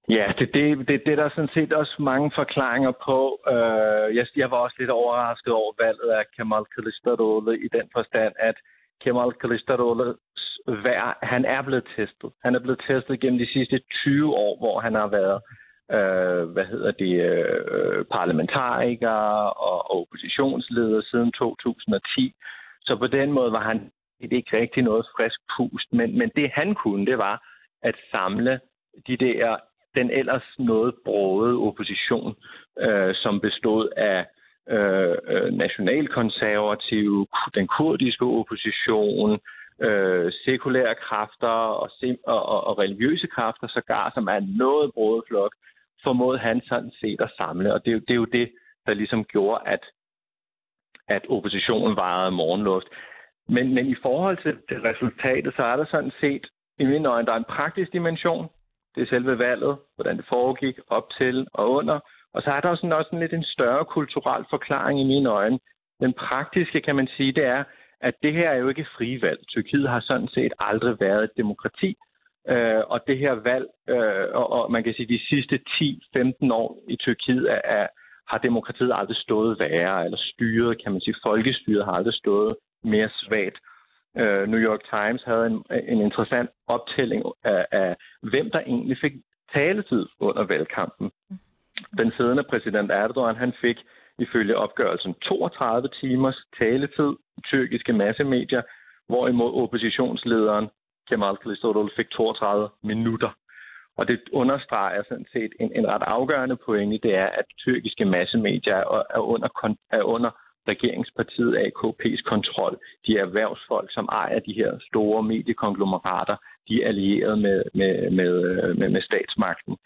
Ja, det, det, det, det er der sådan set også mange forklaringer på. Øh, jeg, jeg var også lidt overrasket over valget af Kemal Kılıçdaroğlu i den forstand, at Kemal Kılıçdaroğlu's vær, han er blevet testet. Han er blevet testet gennem de sidste 20 år, hvor han har været øh, hvad hedder det, øh, parlamentariker og, og oppositionsleder siden 2010. Så på den måde var han ikke rigtig noget frisk pust, men, men det han kunne, det var at samle de der den ellers noget brode opposition, øh, som bestod af øh, øh nationalkonservative, den kurdiske opposition, øh, sekulære kræfter og, og, og, og religiøse kræfter, sågar som er noget brode flok, formåede han sådan set at samle. Og det, det er jo det, der ligesom gjorde, at, at oppositionen varede morgenluft. Men, men i forhold til, til resultatet, så er der sådan set, i mine øjne, der er en praktisk dimension, det er selve valget, hvordan det foregik op til og under. Og så er der også, sådan, også en lidt en større kulturel forklaring i mine øjne. Den praktiske, kan man sige, det er, at det her er jo ikke frivalg. Tyrkiet har sådan set aldrig været et demokrati. Øh, og det her valg, øh, og, og man kan sige, de sidste 10-15 år i Tyrkiet er, er, har demokratiet aldrig stået værre, eller styret, kan man sige, folkestyret har aldrig stået mere svagt øh, New York Times havde en, en interessant optælling af, af, hvem der egentlig fik taletid under valgkampen. Den siddende præsident Erdogan, han fik ifølge opgørelsen 32 timers taletid i tyrkiske massemedier, hvorimod oppositionslederen Kemal Kılıçdaroğlu fik 32 minutter. Og det understreger sådan set en, en ret afgørende pointe, det er, at tyrkiske massemedier er, er, under, er under regeringspartiet AKP's kontrol. De er erhvervsfolk, som ejer de her store mediekonglomerater. De er allieret med, med, med, med, med statsmagten.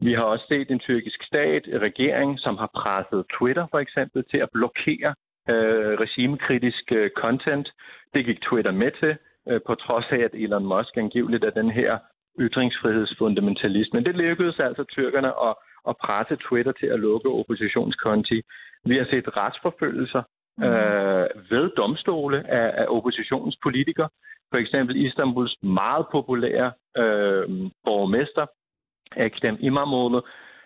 Vi har også set en tyrkisk stat, en regering, som har presset Twitter for eksempel til at blokere øh, regimekritisk øh, content. Det gik Twitter med til, øh, på trods af, at Elon Musk angiveligt er den her ytringsfrihedsfundamentalist. Men det lykkedes altså tyrkerne at, at presse Twitter til at lukke oppositionskonti. Vi har set retsforfølgelser mm. øh, ved domstole af, af oppositionspolitikere. For eksempel Istanbuls meget populære øh, borgmester, Ekrem İmamoğlu,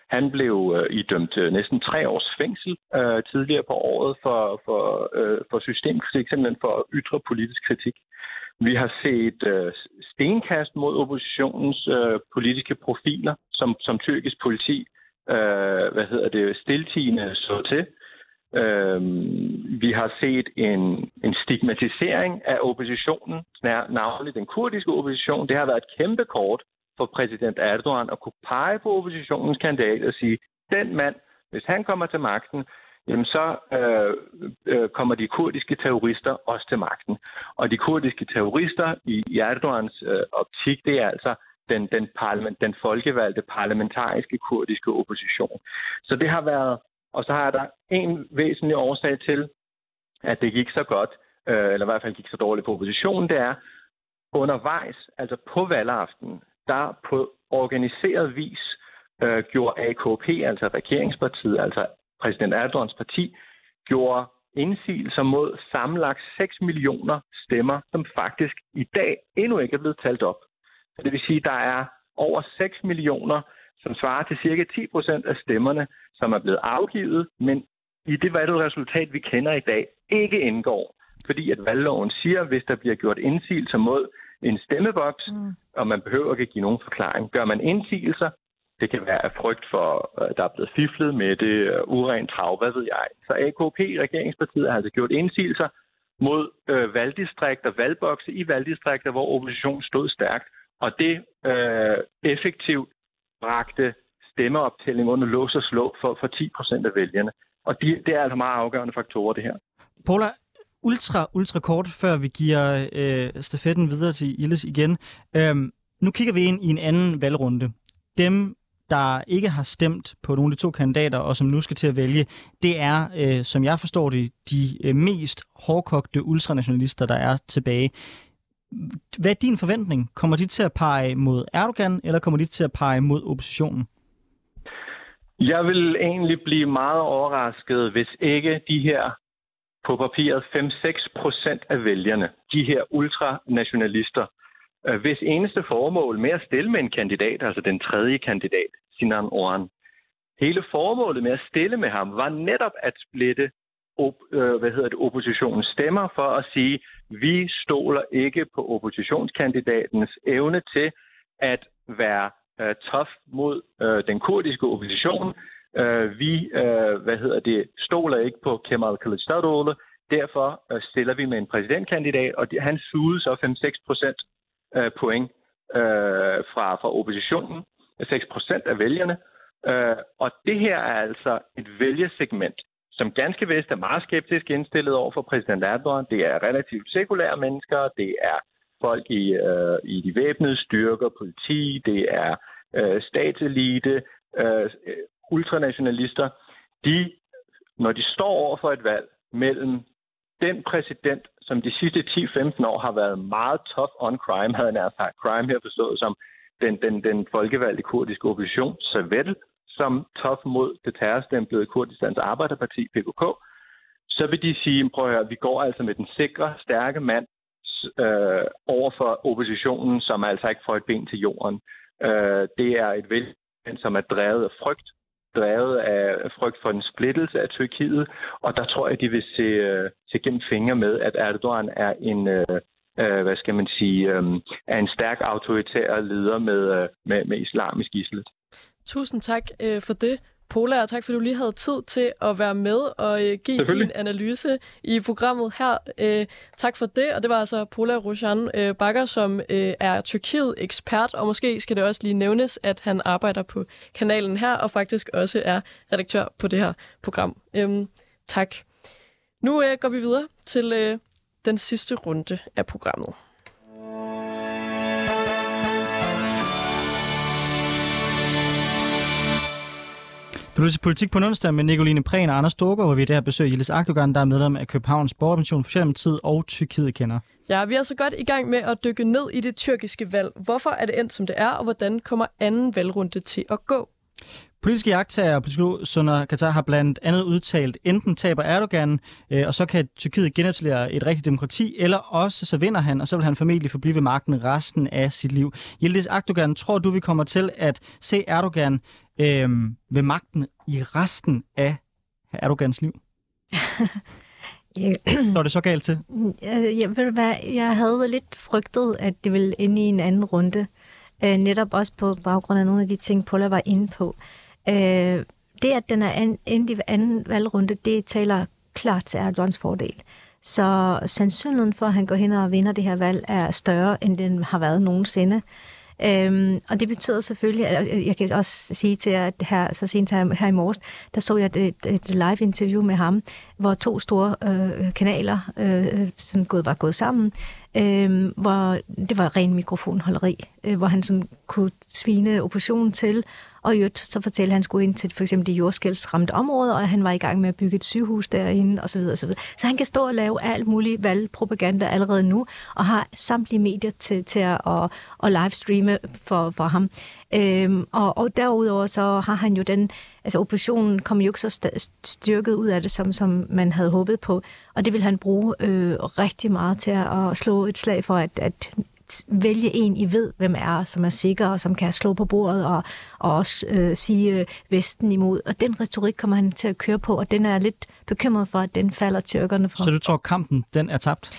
han blev øh, idømt øh, næsten tre års fængsel øh, tidligere på året for, for, øh, for systemkritik, simpelthen for at ytre politisk kritik. Vi har set øh, stenkast mod oppositionens øh, politiske profiler, som, som tyrkisk politi øh, hvad hedder det, stiltigende så til. Øh, vi har set en, en stigmatisering af oppositionen, navnlig den kurdiske opposition. Det har været et kæmpe kort for præsident Erdogan at kunne pege på oppositionens kandidat og sige, den mand, hvis han kommer til magten, jamen så øh, øh, kommer de kurdiske terrorister også til magten. Og de kurdiske terrorister i, i Erdogans øh, optik, det er altså den, den, parlament, den folkevalgte parlamentariske kurdiske opposition. Så det har været, og så har der en væsentlig årsag til, at det gik så godt, øh, eller i hvert fald gik så dårligt på oppositionen, det er undervejs, altså på valgaften, der på organiseret vis øh, gjorde AKP, altså regeringspartiet, altså præsident Erdogans parti, gjorde indsigelser mod sammenlagt 6 millioner stemmer, som faktisk i dag endnu ikke er blevet talt op. Det vil sige, at der er over 6 millioner, som svarer til cirka 10 procent af stemmerne, som er blevet afgivet, men i det valgresultat, vi kender i dag, ikke indgår. Fordi at valgloven siger, at hvis der bliver gjort indsigelser mod en stemmeboks, mm. og man behøver ikke give nogen forklaring. Gør man indsigelser, det kan være af frygt for, at der er blevet fiflet med det, uh, urent trav, hvad ved jeg. Så AKP, regeringspartiet, har altså gjort indsigelser mod øh, valgdistrikter, valgbokse i valgdistrikter, hvor oppositionen stod stærkt. Og det øh, effektivt bragte stemmeoptælling under lås og slå for, for 10 procent af vælgerne. Og de, det er altså meget afgørende faktorer, det her. Paula, ultra, ultra kort, før vi giver øh, stafetten videre til Illes igen. Øhm, nu kigger vi ind i en anden valgrunde. Dem, der ikke har stemt på nogle af de to kandidater, og som nu skal til at vælge, det er, øh, som jeg forstår det, de øh, mest hårdkogte ultranationalister, der er tilbage. Hvad er din forventning? Kommer de til at pege mod Erdogan, eller kommer de til at pege mod oppositionen? Jeg vil egentlig blive meget overrasket, hvis ikke de her på papiret 5-6 procent af vælgerne, de her ultranationalister, øh, hvis eneste formål med at stille med en kandidat, altså den tredje kandidat, Sinan Oran, hele formålet med at stille med ham var netop at splitte øh, hvad hedder det, oppositionen stemmer for at sige, vi stoler ikke på oppositionskandidatens evne til at være øh, tof mod øh, den kurdiske opposition, Øh, vi øh, hvad hedder det, stoler ikke på Kemal Kılıçdaroğlu, derfor øh, stiller vi med en præsidentkandidat, og de, han sugede så 5-6 procent øh, point øh, fra, fra oppositionen, 6 procent af vælgerne. Øh, og det her er altså et vælgersegment, som ganske vist er meget skeptisk indstillet over for præsident Erdogan. Det er relativt sekulære mennesker, det er folk i, øh, i de væbnede styrker, politi, det er øh, statselite, øh, ultranationalister, de, når de står over for et valg mellem den præsident, som de sidste 10-15 år har været meget tough on crime, havde jeg sagt crime her forstået som den, den, den folkevalgte kurdiske opposition, så som tof mod det terrorstemplede Kurdistans Arbejderparti, PKK, så vil de sige, prøv at høre, vi går altså med den sikre, stærke mand øh, over for oppositionen, som altså ikke får et ben til jorden. Øh, det er et vælg, som er drevet af frygt drevet af frygt for en splittelse af Tyrkiet, og der tror jeg, de vil se, uh, se gennem fingre med, at Erdogan er en, øh, øh, hvad skal man sige, øh, er en stærk autoritær leder med, øh, med, med islamisk islet. Tusind tak uh, for det, Pola, og tak fordi du lige havde tid til at være med og øh, give din analyse i programmet her. Øh, tak for det, og det var altså Pola Roshan øh, Bakker, som øh, er Tyrkiet-ekspert, og måske skal det også lige nævnes, at han arbejder på kanalen her, og faktisk også er redaktør på det her program. Øh, tak. Nu øh, går vi videre til øh, den sidste runde af programmet. Du lytter til Politik på onsdag med Nicoline Prehn og Anders Storgård, hvor vi i det her besøger Jilles Akdogan, der er medlem af Københavns Borgermission, Socialdemokratiet og Tyrkiet kender. Ja, vi er så godt i gang med at dykke ned i det tyrkiske valg. Hvorfor er det endt, som det er, og hvordan kommer anden valgrunde til at gå? Politiske jagttager og psykolog Sunder Katar har blandt andet udtalt, enten taber Erdogan, øh, og så kan Tyrkiet genetablere et rigtigt demokrati, eller også så vinder han, og så vil han formentlig forblive ved magten resten af sit liv. Yildiz Akdogan, tror du, vi kommer til at se Erdogan øh, ved magten i resten af Erdogans liv? Står det så galt til? Jeg, ved du hvad, jeg havde lidt frygtet, at det ville ind i en anden runde. Øh, netop også på baggrund af nogle af de ting, Paula var inde på. Øh, det, at den er endt i anden valgrunde, det taler klart til Erdogans fordel. Så sandsynligheden for, at han går hen og vinder det her valg, er større, end den har været nogensinde. Øhm, og det betyder selvfølgelig, at jeg kan også sige til at her, så sent her, her i morges, der så jeg et, et live interview med ham, hvor to store øh, kanaler øh, sådan gået, var gået sammen, øh, hvor det var ren mikrofonholderi, øh, hvor han sådan kunne svine oppositionen til, og i så fortalte han, at han skulle ind til for eksempel de jordskældsramte områder, og han var i gang med at bygge et sygehus derinde, osv. osv. Så han kan stå og lave alt muligt valgpropaganda allerede nu, og har samtlige medier til, til at, at, at livestreame for, for ham. Øhm, og, og derudover så har han jo den, altså oppositionen kom jo ikke så styrket ud af det, som, som man havde håbet på, og det vil han bruge øh, rigtig meget til at, at slå et slag for, at, at vælge en, I ved, hvem er, som er sikker, og som kan slå på bordet og, og også øh, sige øh, Vesten imod. Og den retorik kommer han til at køre på, og den er lidt bekymret for, at den falder tyrkerne for. Så du tror, kampen den er tabt?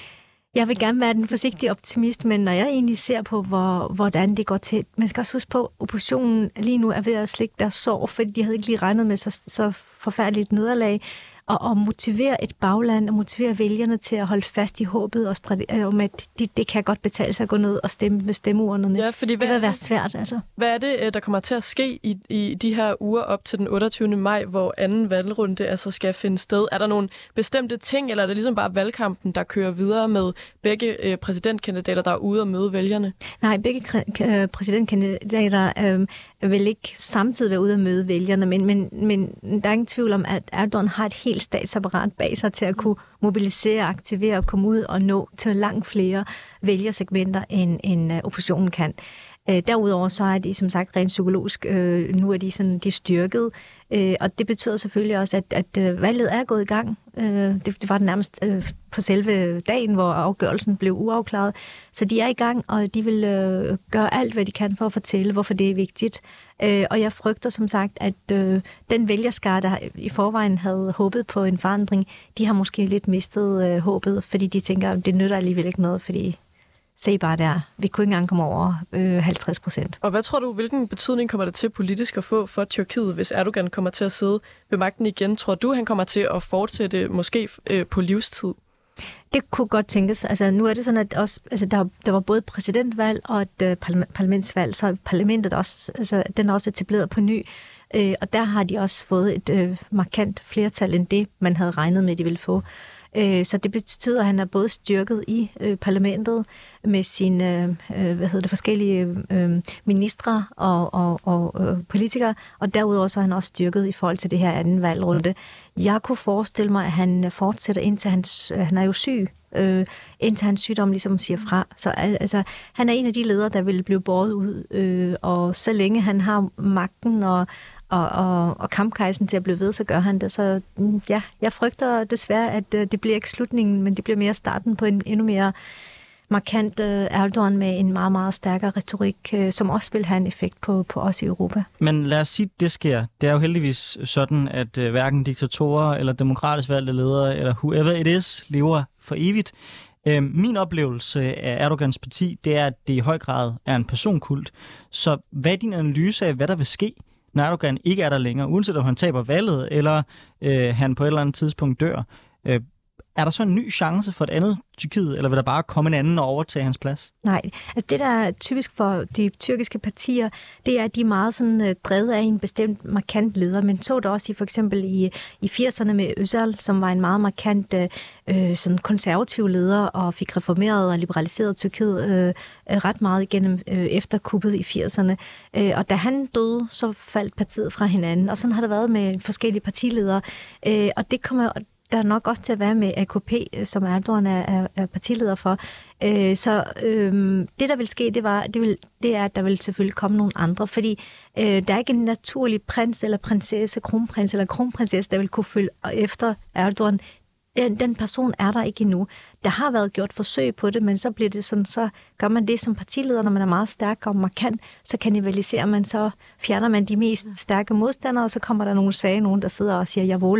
Jeg vil gerne være den forsigtige optimist, men når jeg egentlig ser på, hvor, hvordan det går til... Man skal også huske på, at oppositionen lige nu er ved at slikke deres sår, fordi de havde ikke lige regnet med så, så forfærdeligt nederlag og, og motivere et bagland og motivere vælgerne til at holde fast i håbet og strate- om, at de, det kan godt betale sig at gå ned og stemme ved stemmeurnerne. Ja, fordi hvad det vil være svært, altså. Hvad er det, øh, der kommer til at ske i, i de her uger op til den 28. maj, hvor anden valgrunde altså skal finde sted? Er der nogle bestemte ting, eller er det ligesom bare valgkampen, der kører videre med begge øh, præsidentkandidater, der er ude og møde vælgerne? Nej, begge øh, præsidentkandidater øh, vil ikke samtidig være ude og møde vælgerne, men, men, men der er ingen tvivl om, at Erdogan har et helt statsapparat bag sig til at kunne mobilisere, aktivere og komme ud og nå til langt flere vælgersegmenter, end, end øh, oppositionen kan. Øh, derudover så er de som sagt rent psykologisk, øh, nu er de sådan de styrket, øh, og det betyder selvfølgelig også, at, at øh, valget er gået i gang. Øh, det, det var det nærmest øh, på selve dagen, hvor afgørelsen blev uafklaret. Så de er i gang, og de vil øh, gøre alt, hvad de kan for at fortælle, hvorfor det er vigtigt. Øh, og jeg frygter som sagt, at øh, den vælgerskare, der i forvejen havde håbet på en forandring, de har måske lidt mistet øh, håbet, fordi de tænker, at det nytter alligevel ikke noget, fordi se bare der, vi kunne ikke engang komme over øh, 50 procent. Og hvad tror du, hvilken betydning kommer det til politisk at få for Tyrkiet, hvis Erdogan kommer til at sidde ved magten igen? Tror du, han kommer til at fortsætte måske øh, på livstid? Det kunne godt tænkes. Altså, nu er det sådan, at også, altså, der, der var både præsidentvalg og et uh, parlamentsvalg, så parlamentet også, altså, den er også etableret på ny. Uh, og der har de også fået et uh, markant flertal end det, man havde regnet med, de ville få. Øh, så det betyder, at han er både styrket i øh, parlamentet med sine øh, hvad hedder det, forskellige ministre og, og, og politikere, og derudover så er han også styrket i forhold til det her anden valgrunde. Jeg kunne forestille mig, at han fortsætter indtil han, han er jo syg, øh, indtil hans sygdom ligesom siger fra. Så altså, han er en af de ledere, der vil blive båret ud, øh, og så længe han har magten og, og, og, og kampkejsen til at blive ved, så gør han det. Så mm, ja, jeg frygter desværre, at øh, det bliver ikke slutningen, men det bliver mere starten på en endnu mere markant uh, Erdogan med en meget, meget stærkere retorik, øh, som også vil have en effekt på, på os i Europa. Men lad os sige, at det sker. Det er jo heldigvis sådan, at uh, hverken diktatorer eller demokratisk valgte ledere, eller whoever it is, lever for evigt. Øhm, min oplevelse af Erdogans parti, det er, at det i høj grad er en personkult. Så hvad er din analyse af, hvad der vil ske, Erdogan ikke er der længere, uanset om han taber valget, eller øh, han på et eller andet tidspunkt dør. Øh, er der så en ny chance for et andet Tyrkiet, eller vil der bare komme en anden og overtage hans plads? Nej, altså det, der er typisk for de tyrkiske partier, det er, at de er meget sådan, uh, drevet af en bestemt markant leder. Men så det også i, for eksempel i, i 80'erne med Özal, som var en meget markant uh, sådan konservativ leder og fik reformeret og liberaliseret Tyrkiet uh, ret meget igennem uh, efter kuppet i 80'erne. Uh, og da han døde, så faldt partiet fra hinanden. Og sådan har det været med forskellige partiledere. Uh, og det kommer der nok også til at være med AKP, som Erdogan er, er, er partileder for. Øh, så øh, det, der vil ske, det, var, det, vil, det er, at der vil selvfølgelig komme nogle andre, fordi øh, der er ikke en naturlig prins eller prinsesse, kronprins eller kronprinsesse, der vil kunne følge efter Erdogan den, den person er der ikke endnu. Der har været gjort forsøg på det, men så bliver det sådan, så gør man det som partileder, når man er meget stærk og markant, så kanibaliserer man, så fjerner man de mest stærke modstandere, og så kommer der nogle svage nogen, der sidder og siger, javol,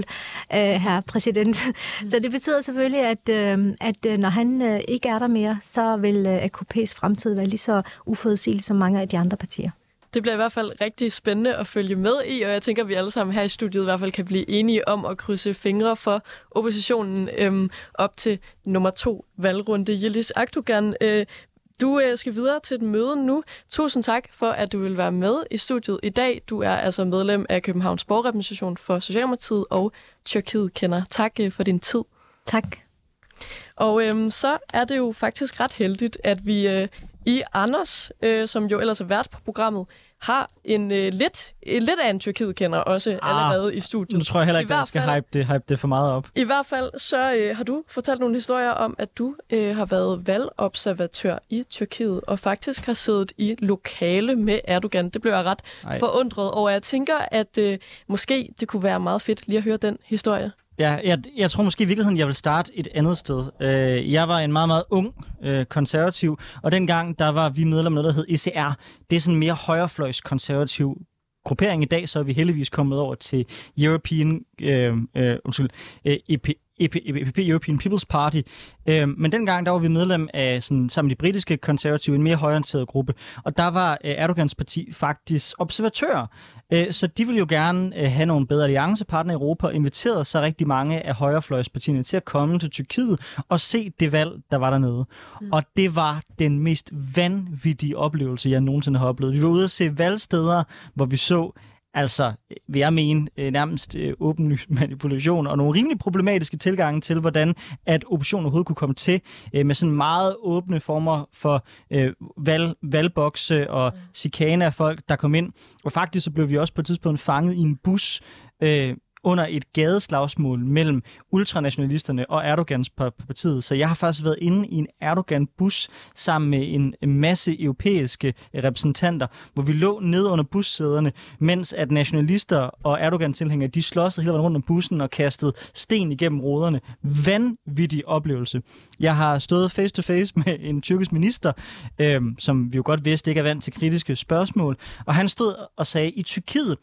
øh, herre præsident. Mm. Så det betyder selvfølgelig, at, øh, at øh, når han øh, ikke er der mere, så vil øh, AKP's fremtid være lige så uforudsigelig som mange af de andre partier. Det bliver i hvert fald rigtig spændende at følge med i, og jeg tænker, at vi alle sammen her i studiet i hvert fald kan blive enige om at krydse fingre for oppositionen øhm, op til nummer to valgrunde. Jelis Akdogan, øh, du øh, skal videre til et møde nu. Tusind tak for, at du vil være med i studiet i dag. Du er altså medlem af Københavns Borgerrepræsentation for Socialdemokratiet og Tyrkiet kender. Tak øh, for din tid. Tak. Og øhm, så er det jo faktisk ret heldigt, at vi øh, i Anders, øh, som jo ellers er vært på programmet, har en øh, lidt, en lidt af en Tyrkiet-kender også ah, allerede i studiet. Nu tror jeg heller ikke, at jeg skal fald, hype, det, hype det for meget op. I hvert fald så øh, har du fortalt nogle historier om, at du øh, har været valgobservatør i Tyrkiet, og faktisk har siddet i lokale med Erdogan. Det blev jeg ret Ej. forundret over. Jeg tænker, at øh, måske det kunne være meget fedt lige at høre den historie. Ja, jeg, jeg tror måske i virkeligheden, jeg vil starte et andet sted. Øh, jeg var en meget, meget ung øh, konservativ, og dengang der var vi medlem af noget, der hed ECR. Det er sådan en mere højrefløjs konservativ gruppering. I dag så er vi heldigvis kommet over til European, øh, øh, undskyld, øh, EP, EP, EPP, European People's Party. Øh, men dengang, der var vi medlem af sådan, sammen med de britiske konservative, en mere højorienteret gruppe. Og der var øh, Erdogans parti faktisk observatør. Øh, så de ville jo gerne øh, have nogle bedre alliancepartnere i Europa, og inviterede så rigtig mange af højrefløjspartierne til at komme til Tyrkiet og se det valg, der var dernede. Mm. Og det var den mest vanvittige oplevelse, jeg nogensinde har oplevet. Vi var ude at se valgsteder, hvor vi så Altså, vil jeg mene, øh, nærmest øh, åben manipulation og nogle rimelig problematiske tilgange til, hvordan at oppositionen overhovedet kunne komme til øh, med sådan meget åbne former for valg, valgbokse og chikane af folk, der kom ind. Og faktisk så blev vi også på et tidspunkt fanget i en bus under et gadeslagsmål mellem ultranationalisterne og Erdogans partiet. Så jeg har faktisk været inde i en Erdogan-bus sammen med en masse europæiske repræsentanter, hvor vi lå ned under bussæderne, mens at nationalister og Erdogan-tilhængere, de slåsede hele vejen rundt om bussen og kastede sten igennem ruderne. Vanvittig oplevelse. Jeg har stået face to face med en tyrkisk minister, øh, som vi jo godt vidste ikke er vant til kritiske spørgsmål, og han stod og sagde, i Tyrkiet,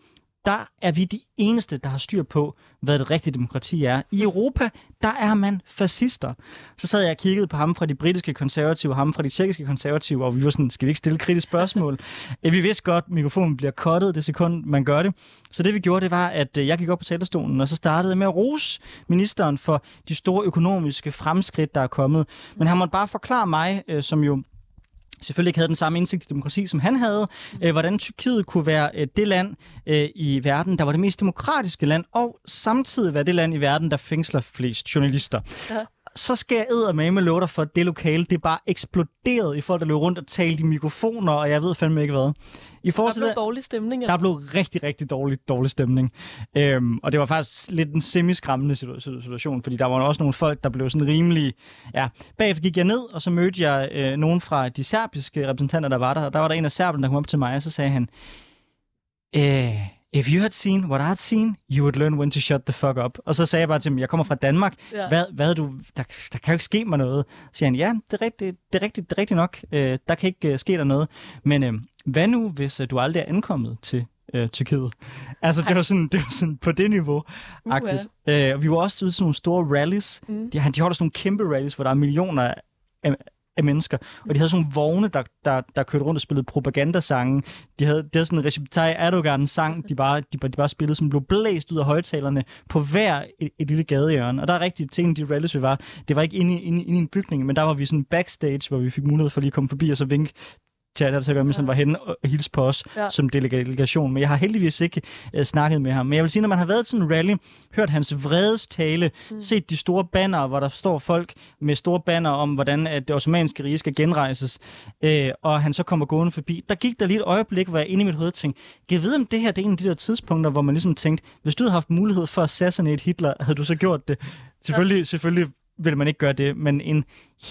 der er vi de eneste, der har styr på, hvad det rigtige demokrati er. I Europa, der er man fascister. Så sad jeg og kiggede på ham fra de britiske konservative, ham fra de tjekkiske konservative, og vi var sådan, skal vi ikke stille kritiske spørgsmål? vi vidste godt, at mikrofonen bliver kottet det sekund, man gør det. Så det vi gjorde, det var, at øh, jeg gik op på talerstolen, og så startede med at rose ministeren for de store økonomiske fremskridt, der er kommet. Men han måtte bare forklare mig, øh, som jo selvfølgelig ikke havde den samme indsigt i demokrati, som han havde, øh, hvordan Tyrkiet kunne være øh, det land øh, i verden, der var det mest demokratiske land, og samtidig være det land i verden, der fængsler flest journalister. Ja så skal jeg med med love dig for, at det lokale, det er bare eksploderet i folk, der løber rundt og talte i mikrofoner, og jeg ved fandme ikke hvad. I forhold der blev dårlig stemning? Der blev rigtig, rigtig dårlig, dårlig stemning. Øhm, og det var faktisk lidt en semi-skræmmende situation, fordi der var også nogle folk, der blev sådan rimelig... Ja, bagefter gik jeg ned, og så mødte jeg øh, nogen fra de serbiske repræsentanter, der var der. Og der var der en af serberne, der kom op til mig, og så sagde han... Øh, if you had seen what I'd seen, you would learn when to shut the fuck up. Og så sagde jeg bare til ham, jeg kommer fra Danmark. Ja. Hvad, hvad du, der, der kan jo ikke ske mig noget. Så siger han, ja, det er rigtigt, det er rigtigt, det er rigtigt nok. Øh, der kan ikke uh, ske der noget. Men øh, hvad nu, hvis uh, du aldrig er ankommet til øh, Tyrkiet. Altså, det var, sådan, det var sådan på det niveau. Uh, uh. Øh, og vi var også ude til nogle store rallies. Mm. De, de holder sådan nogle kæmpe rallies, hvor der er millioner af, af mennesker. Og de havde sådan nogle vogne, der, der, der kørte rundt og spillede propagandasange. De havde, de havde sådan en Recep Tayyip Erdogan-sang, de bare, de, de bare spillede, som blev blæst ud af højtalerne på hver et, et lille gadehjørne. Og der er rigtig ting, de rallies vi var. Det var ikke inde, i- inde, inde i en bygning, men der var vi sådan backstage, hvor vi fik mulighed for lige at komme forbi og så vinke til at være, var henne og hilse på os Ja. som delegation. Men jeg har heldigvis ikke uh, snakket med ham. Men jeg vil sige, når man har været til en rally, hørt hans vredestale, mm. set de store banner, hvor der står folk med store banner om, hvordan at det osmanniske rige skal genrejses, øh, og han så kommer gående forbi, der gik der lige et øjeblik, hvor jeg inde i mit hoved tænkte, kan jeg vide, om det her det er en af de der tidspunkter, hvor man ligesom tænkte, hvis du havde haft mulighed for at assassinate Hitler, havde du så gjort det? Selvfølgelig, ja. selvfølgelig vil man ikke gøre det, men en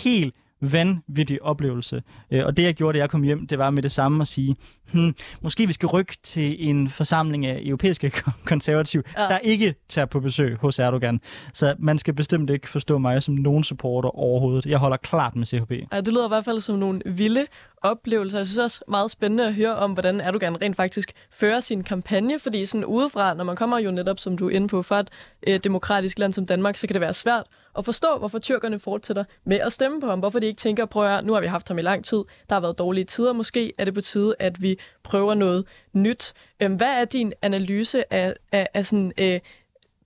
helt vanvittig oplevelse. Øh, Og det, jeg gjorde, da jeg kom hjem, det var med det samme at sige, hmm, måske vi skal rykke til en forsamling af europæiske konservative, Ja. ja. der ikke tager på besøg hos Erdogan. Så man skal bestemt ikke forstå mig som nogen supporter overhovedet. Jeg holder klart med CHP. Ja, det lyder i hvert fald som nogle vilde oplevelser. Jeg synes også meget spændende at høre om, hvordan Erdogan rent faktisk fører sin kampagne, fordi sådan udefra, når man kommer jo netop, som du er inde på, fra et øh, demokratisk land som Danmark, så kan det være svært at forstå, hvorfor tyrkerne fortsætter med at stemme på ham. Hvorfor de ikke tænker, prøv at høre, nu har vi haft ham i lang tid, der har været dårlige tider, måske er det på tide, at vi prøver noget nyt. Øhm, hvad er din analyse af, af, af sådan, øh,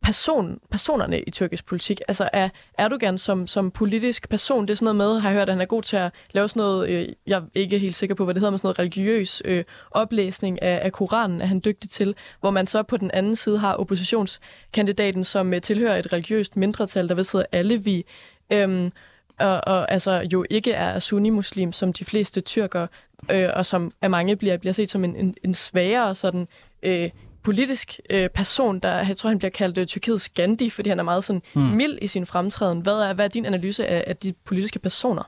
person, personerne i tyrkisk politik. Altså er Erdogan som, som politisk person, det er sådan noget med, har jeg hørt, at han er god til at lave sådan noget, øh, jeg er ikke helt sikker på, hvad det hedder, men sådan noget religiøs øh, oplæsning af, af Koranen, er han dygtig til, hvor man så på den anden side har oppositionskandidaten, som øh, tilhører et religiøst mindretal, der vist hedder Alevi, øhm, og, og altså jo ikke er sunni-muslim, som de fleste tyrker, øh, og som af mange bliver, bliver set som en, en, en svagere sådan, øh, politisk øh, person, der jeg tror, han bliver kaldt øh, Tyrkiets Gandhi, fordi han er meget sådan Hmm. mild i sin fremtræden. Hvad er, hvad er din analyse af, af de politiske personer?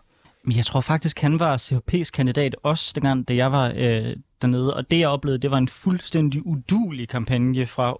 Men jeg tror faktisk, han var CHP's kandidat også, dengang, da jeg var øh, dernede. Og det, jeg oplevede, det var en fuldstændig udulig kampagne fra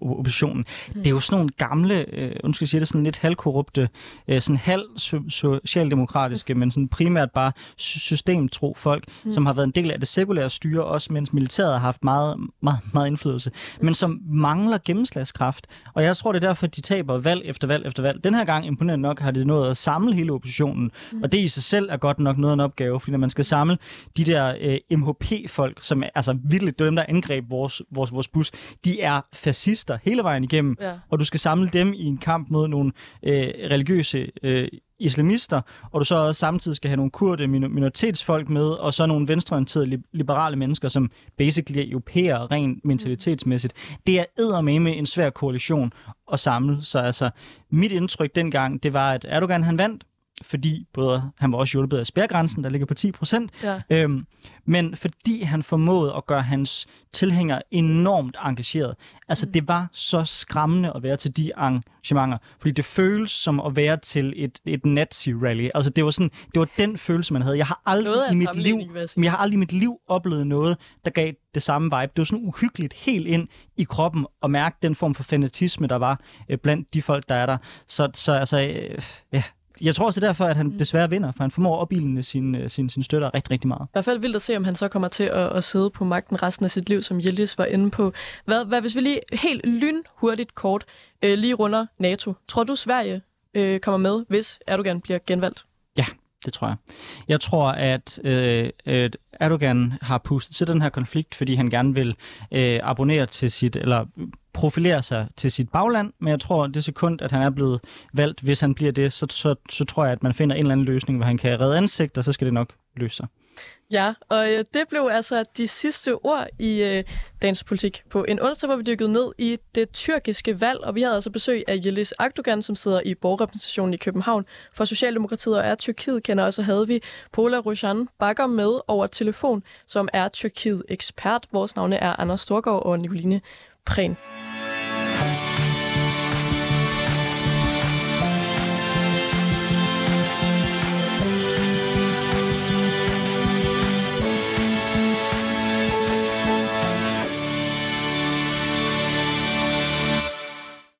oppositionen. Mm. Det er jo sådan nogle gamle, øh, undskyld sige det, sådan lidt halvkorrupte, øh, sådan halv so- socialdemokratiske, mm. men sådan primært bare sy- systemtro folk, mm. som har været en del af det sekulære styre, også mens militæret har haft meget, meget, meget indflydelse, men som mangler gennemslagskraft. Og jeg tror, det er derfor, at de taber valg efter valg efter valg. Den her gang, imponerende nok, har det nået at samle hele oppositionen, mm. og det i sig selv er godt nok noget af en opgave, fordi når man skal samle de der øh, MHP-folk, som er altså virkelig, det er dem, der angreb vores, vores, vores bus, de er fascister hele vejen igennem, Ja. og du skal samle dem i en kamp mod nogle øh, religiøse øh, islamister, og du så også samtidig skal have nogle kurde minor- minoritetsfolk med, og så nogle venstreorienterede li- liberale mennesker, som basically er europæere rent mentalitetsmæssigt. Det er eddermame en svær koalition at samle, så altså mit indtryk dengang, det var, at Erdogan han vandt, fordi både han var også hjulpet af spærgrænsen, der ligger på 10 procent, Ja. Øhm, men fordi han formåede at gøre hans tilhængere enormt engageret. Altså, mm. det var så skræmmende at være til de arrangementer, fordi det føles som at være til et, et nazi-rally. Altså, det var, sådan, det var den følelse, man havde. Jeg har aldrig i mit liv, men jeg har aldrig i mit liv oplevet noget, der gav det samme vibe. Det var sådan uhyggeligt helt ind i kroppen at mærke den form for fanatisme, der var øh, blandt de folk, der er der. Så, så altså, øh, ja, jeg tror også, det er derfor, at han desværre vinder, for han formår at opildne sine, sine, sine støtter rigtig, rigtig meget. I hvert fald vildt at se, om han så kommer til at, at sidde på magten resten af sit liv, som Yildiz var inde på. Hvad, hvad hvis vi lige helt lynhurtigt kort øh, lige runder NATO? Tror du, Sverige øh, kommer med, hvis Erdogan bliver genvalgt? Det tror jeg. Jeg tror, at, øh, at Erdogan har pustet til den her konflikt, fordi han gerne vil øh, abonnere til sit, eller profilere sig til sit bagland, men jeg tror, det sekund, at han er blevet valgt, hvis han bliver det, så, så, så tror jeg, at man finder en eller anden løsning, hvor han kan redde ansigt, og så skal det nok løse sig. Ja, og øh, det blev altså de sidste ord i øh, dagens politik på en onsdag, hvor vi dykkede ned i det tyrkiske valg, og vi havde altså besøg af Yeliz Akdogan, som sidder i borgerrepræsentationen i København for Socialdemokratiet og er Tyrkiet kender, og så havde vi Pola Rushan Bakker med over telefon, som er Tyrkiet ekspert. Vores navne er Anders Storgård og Nicoline Prehn.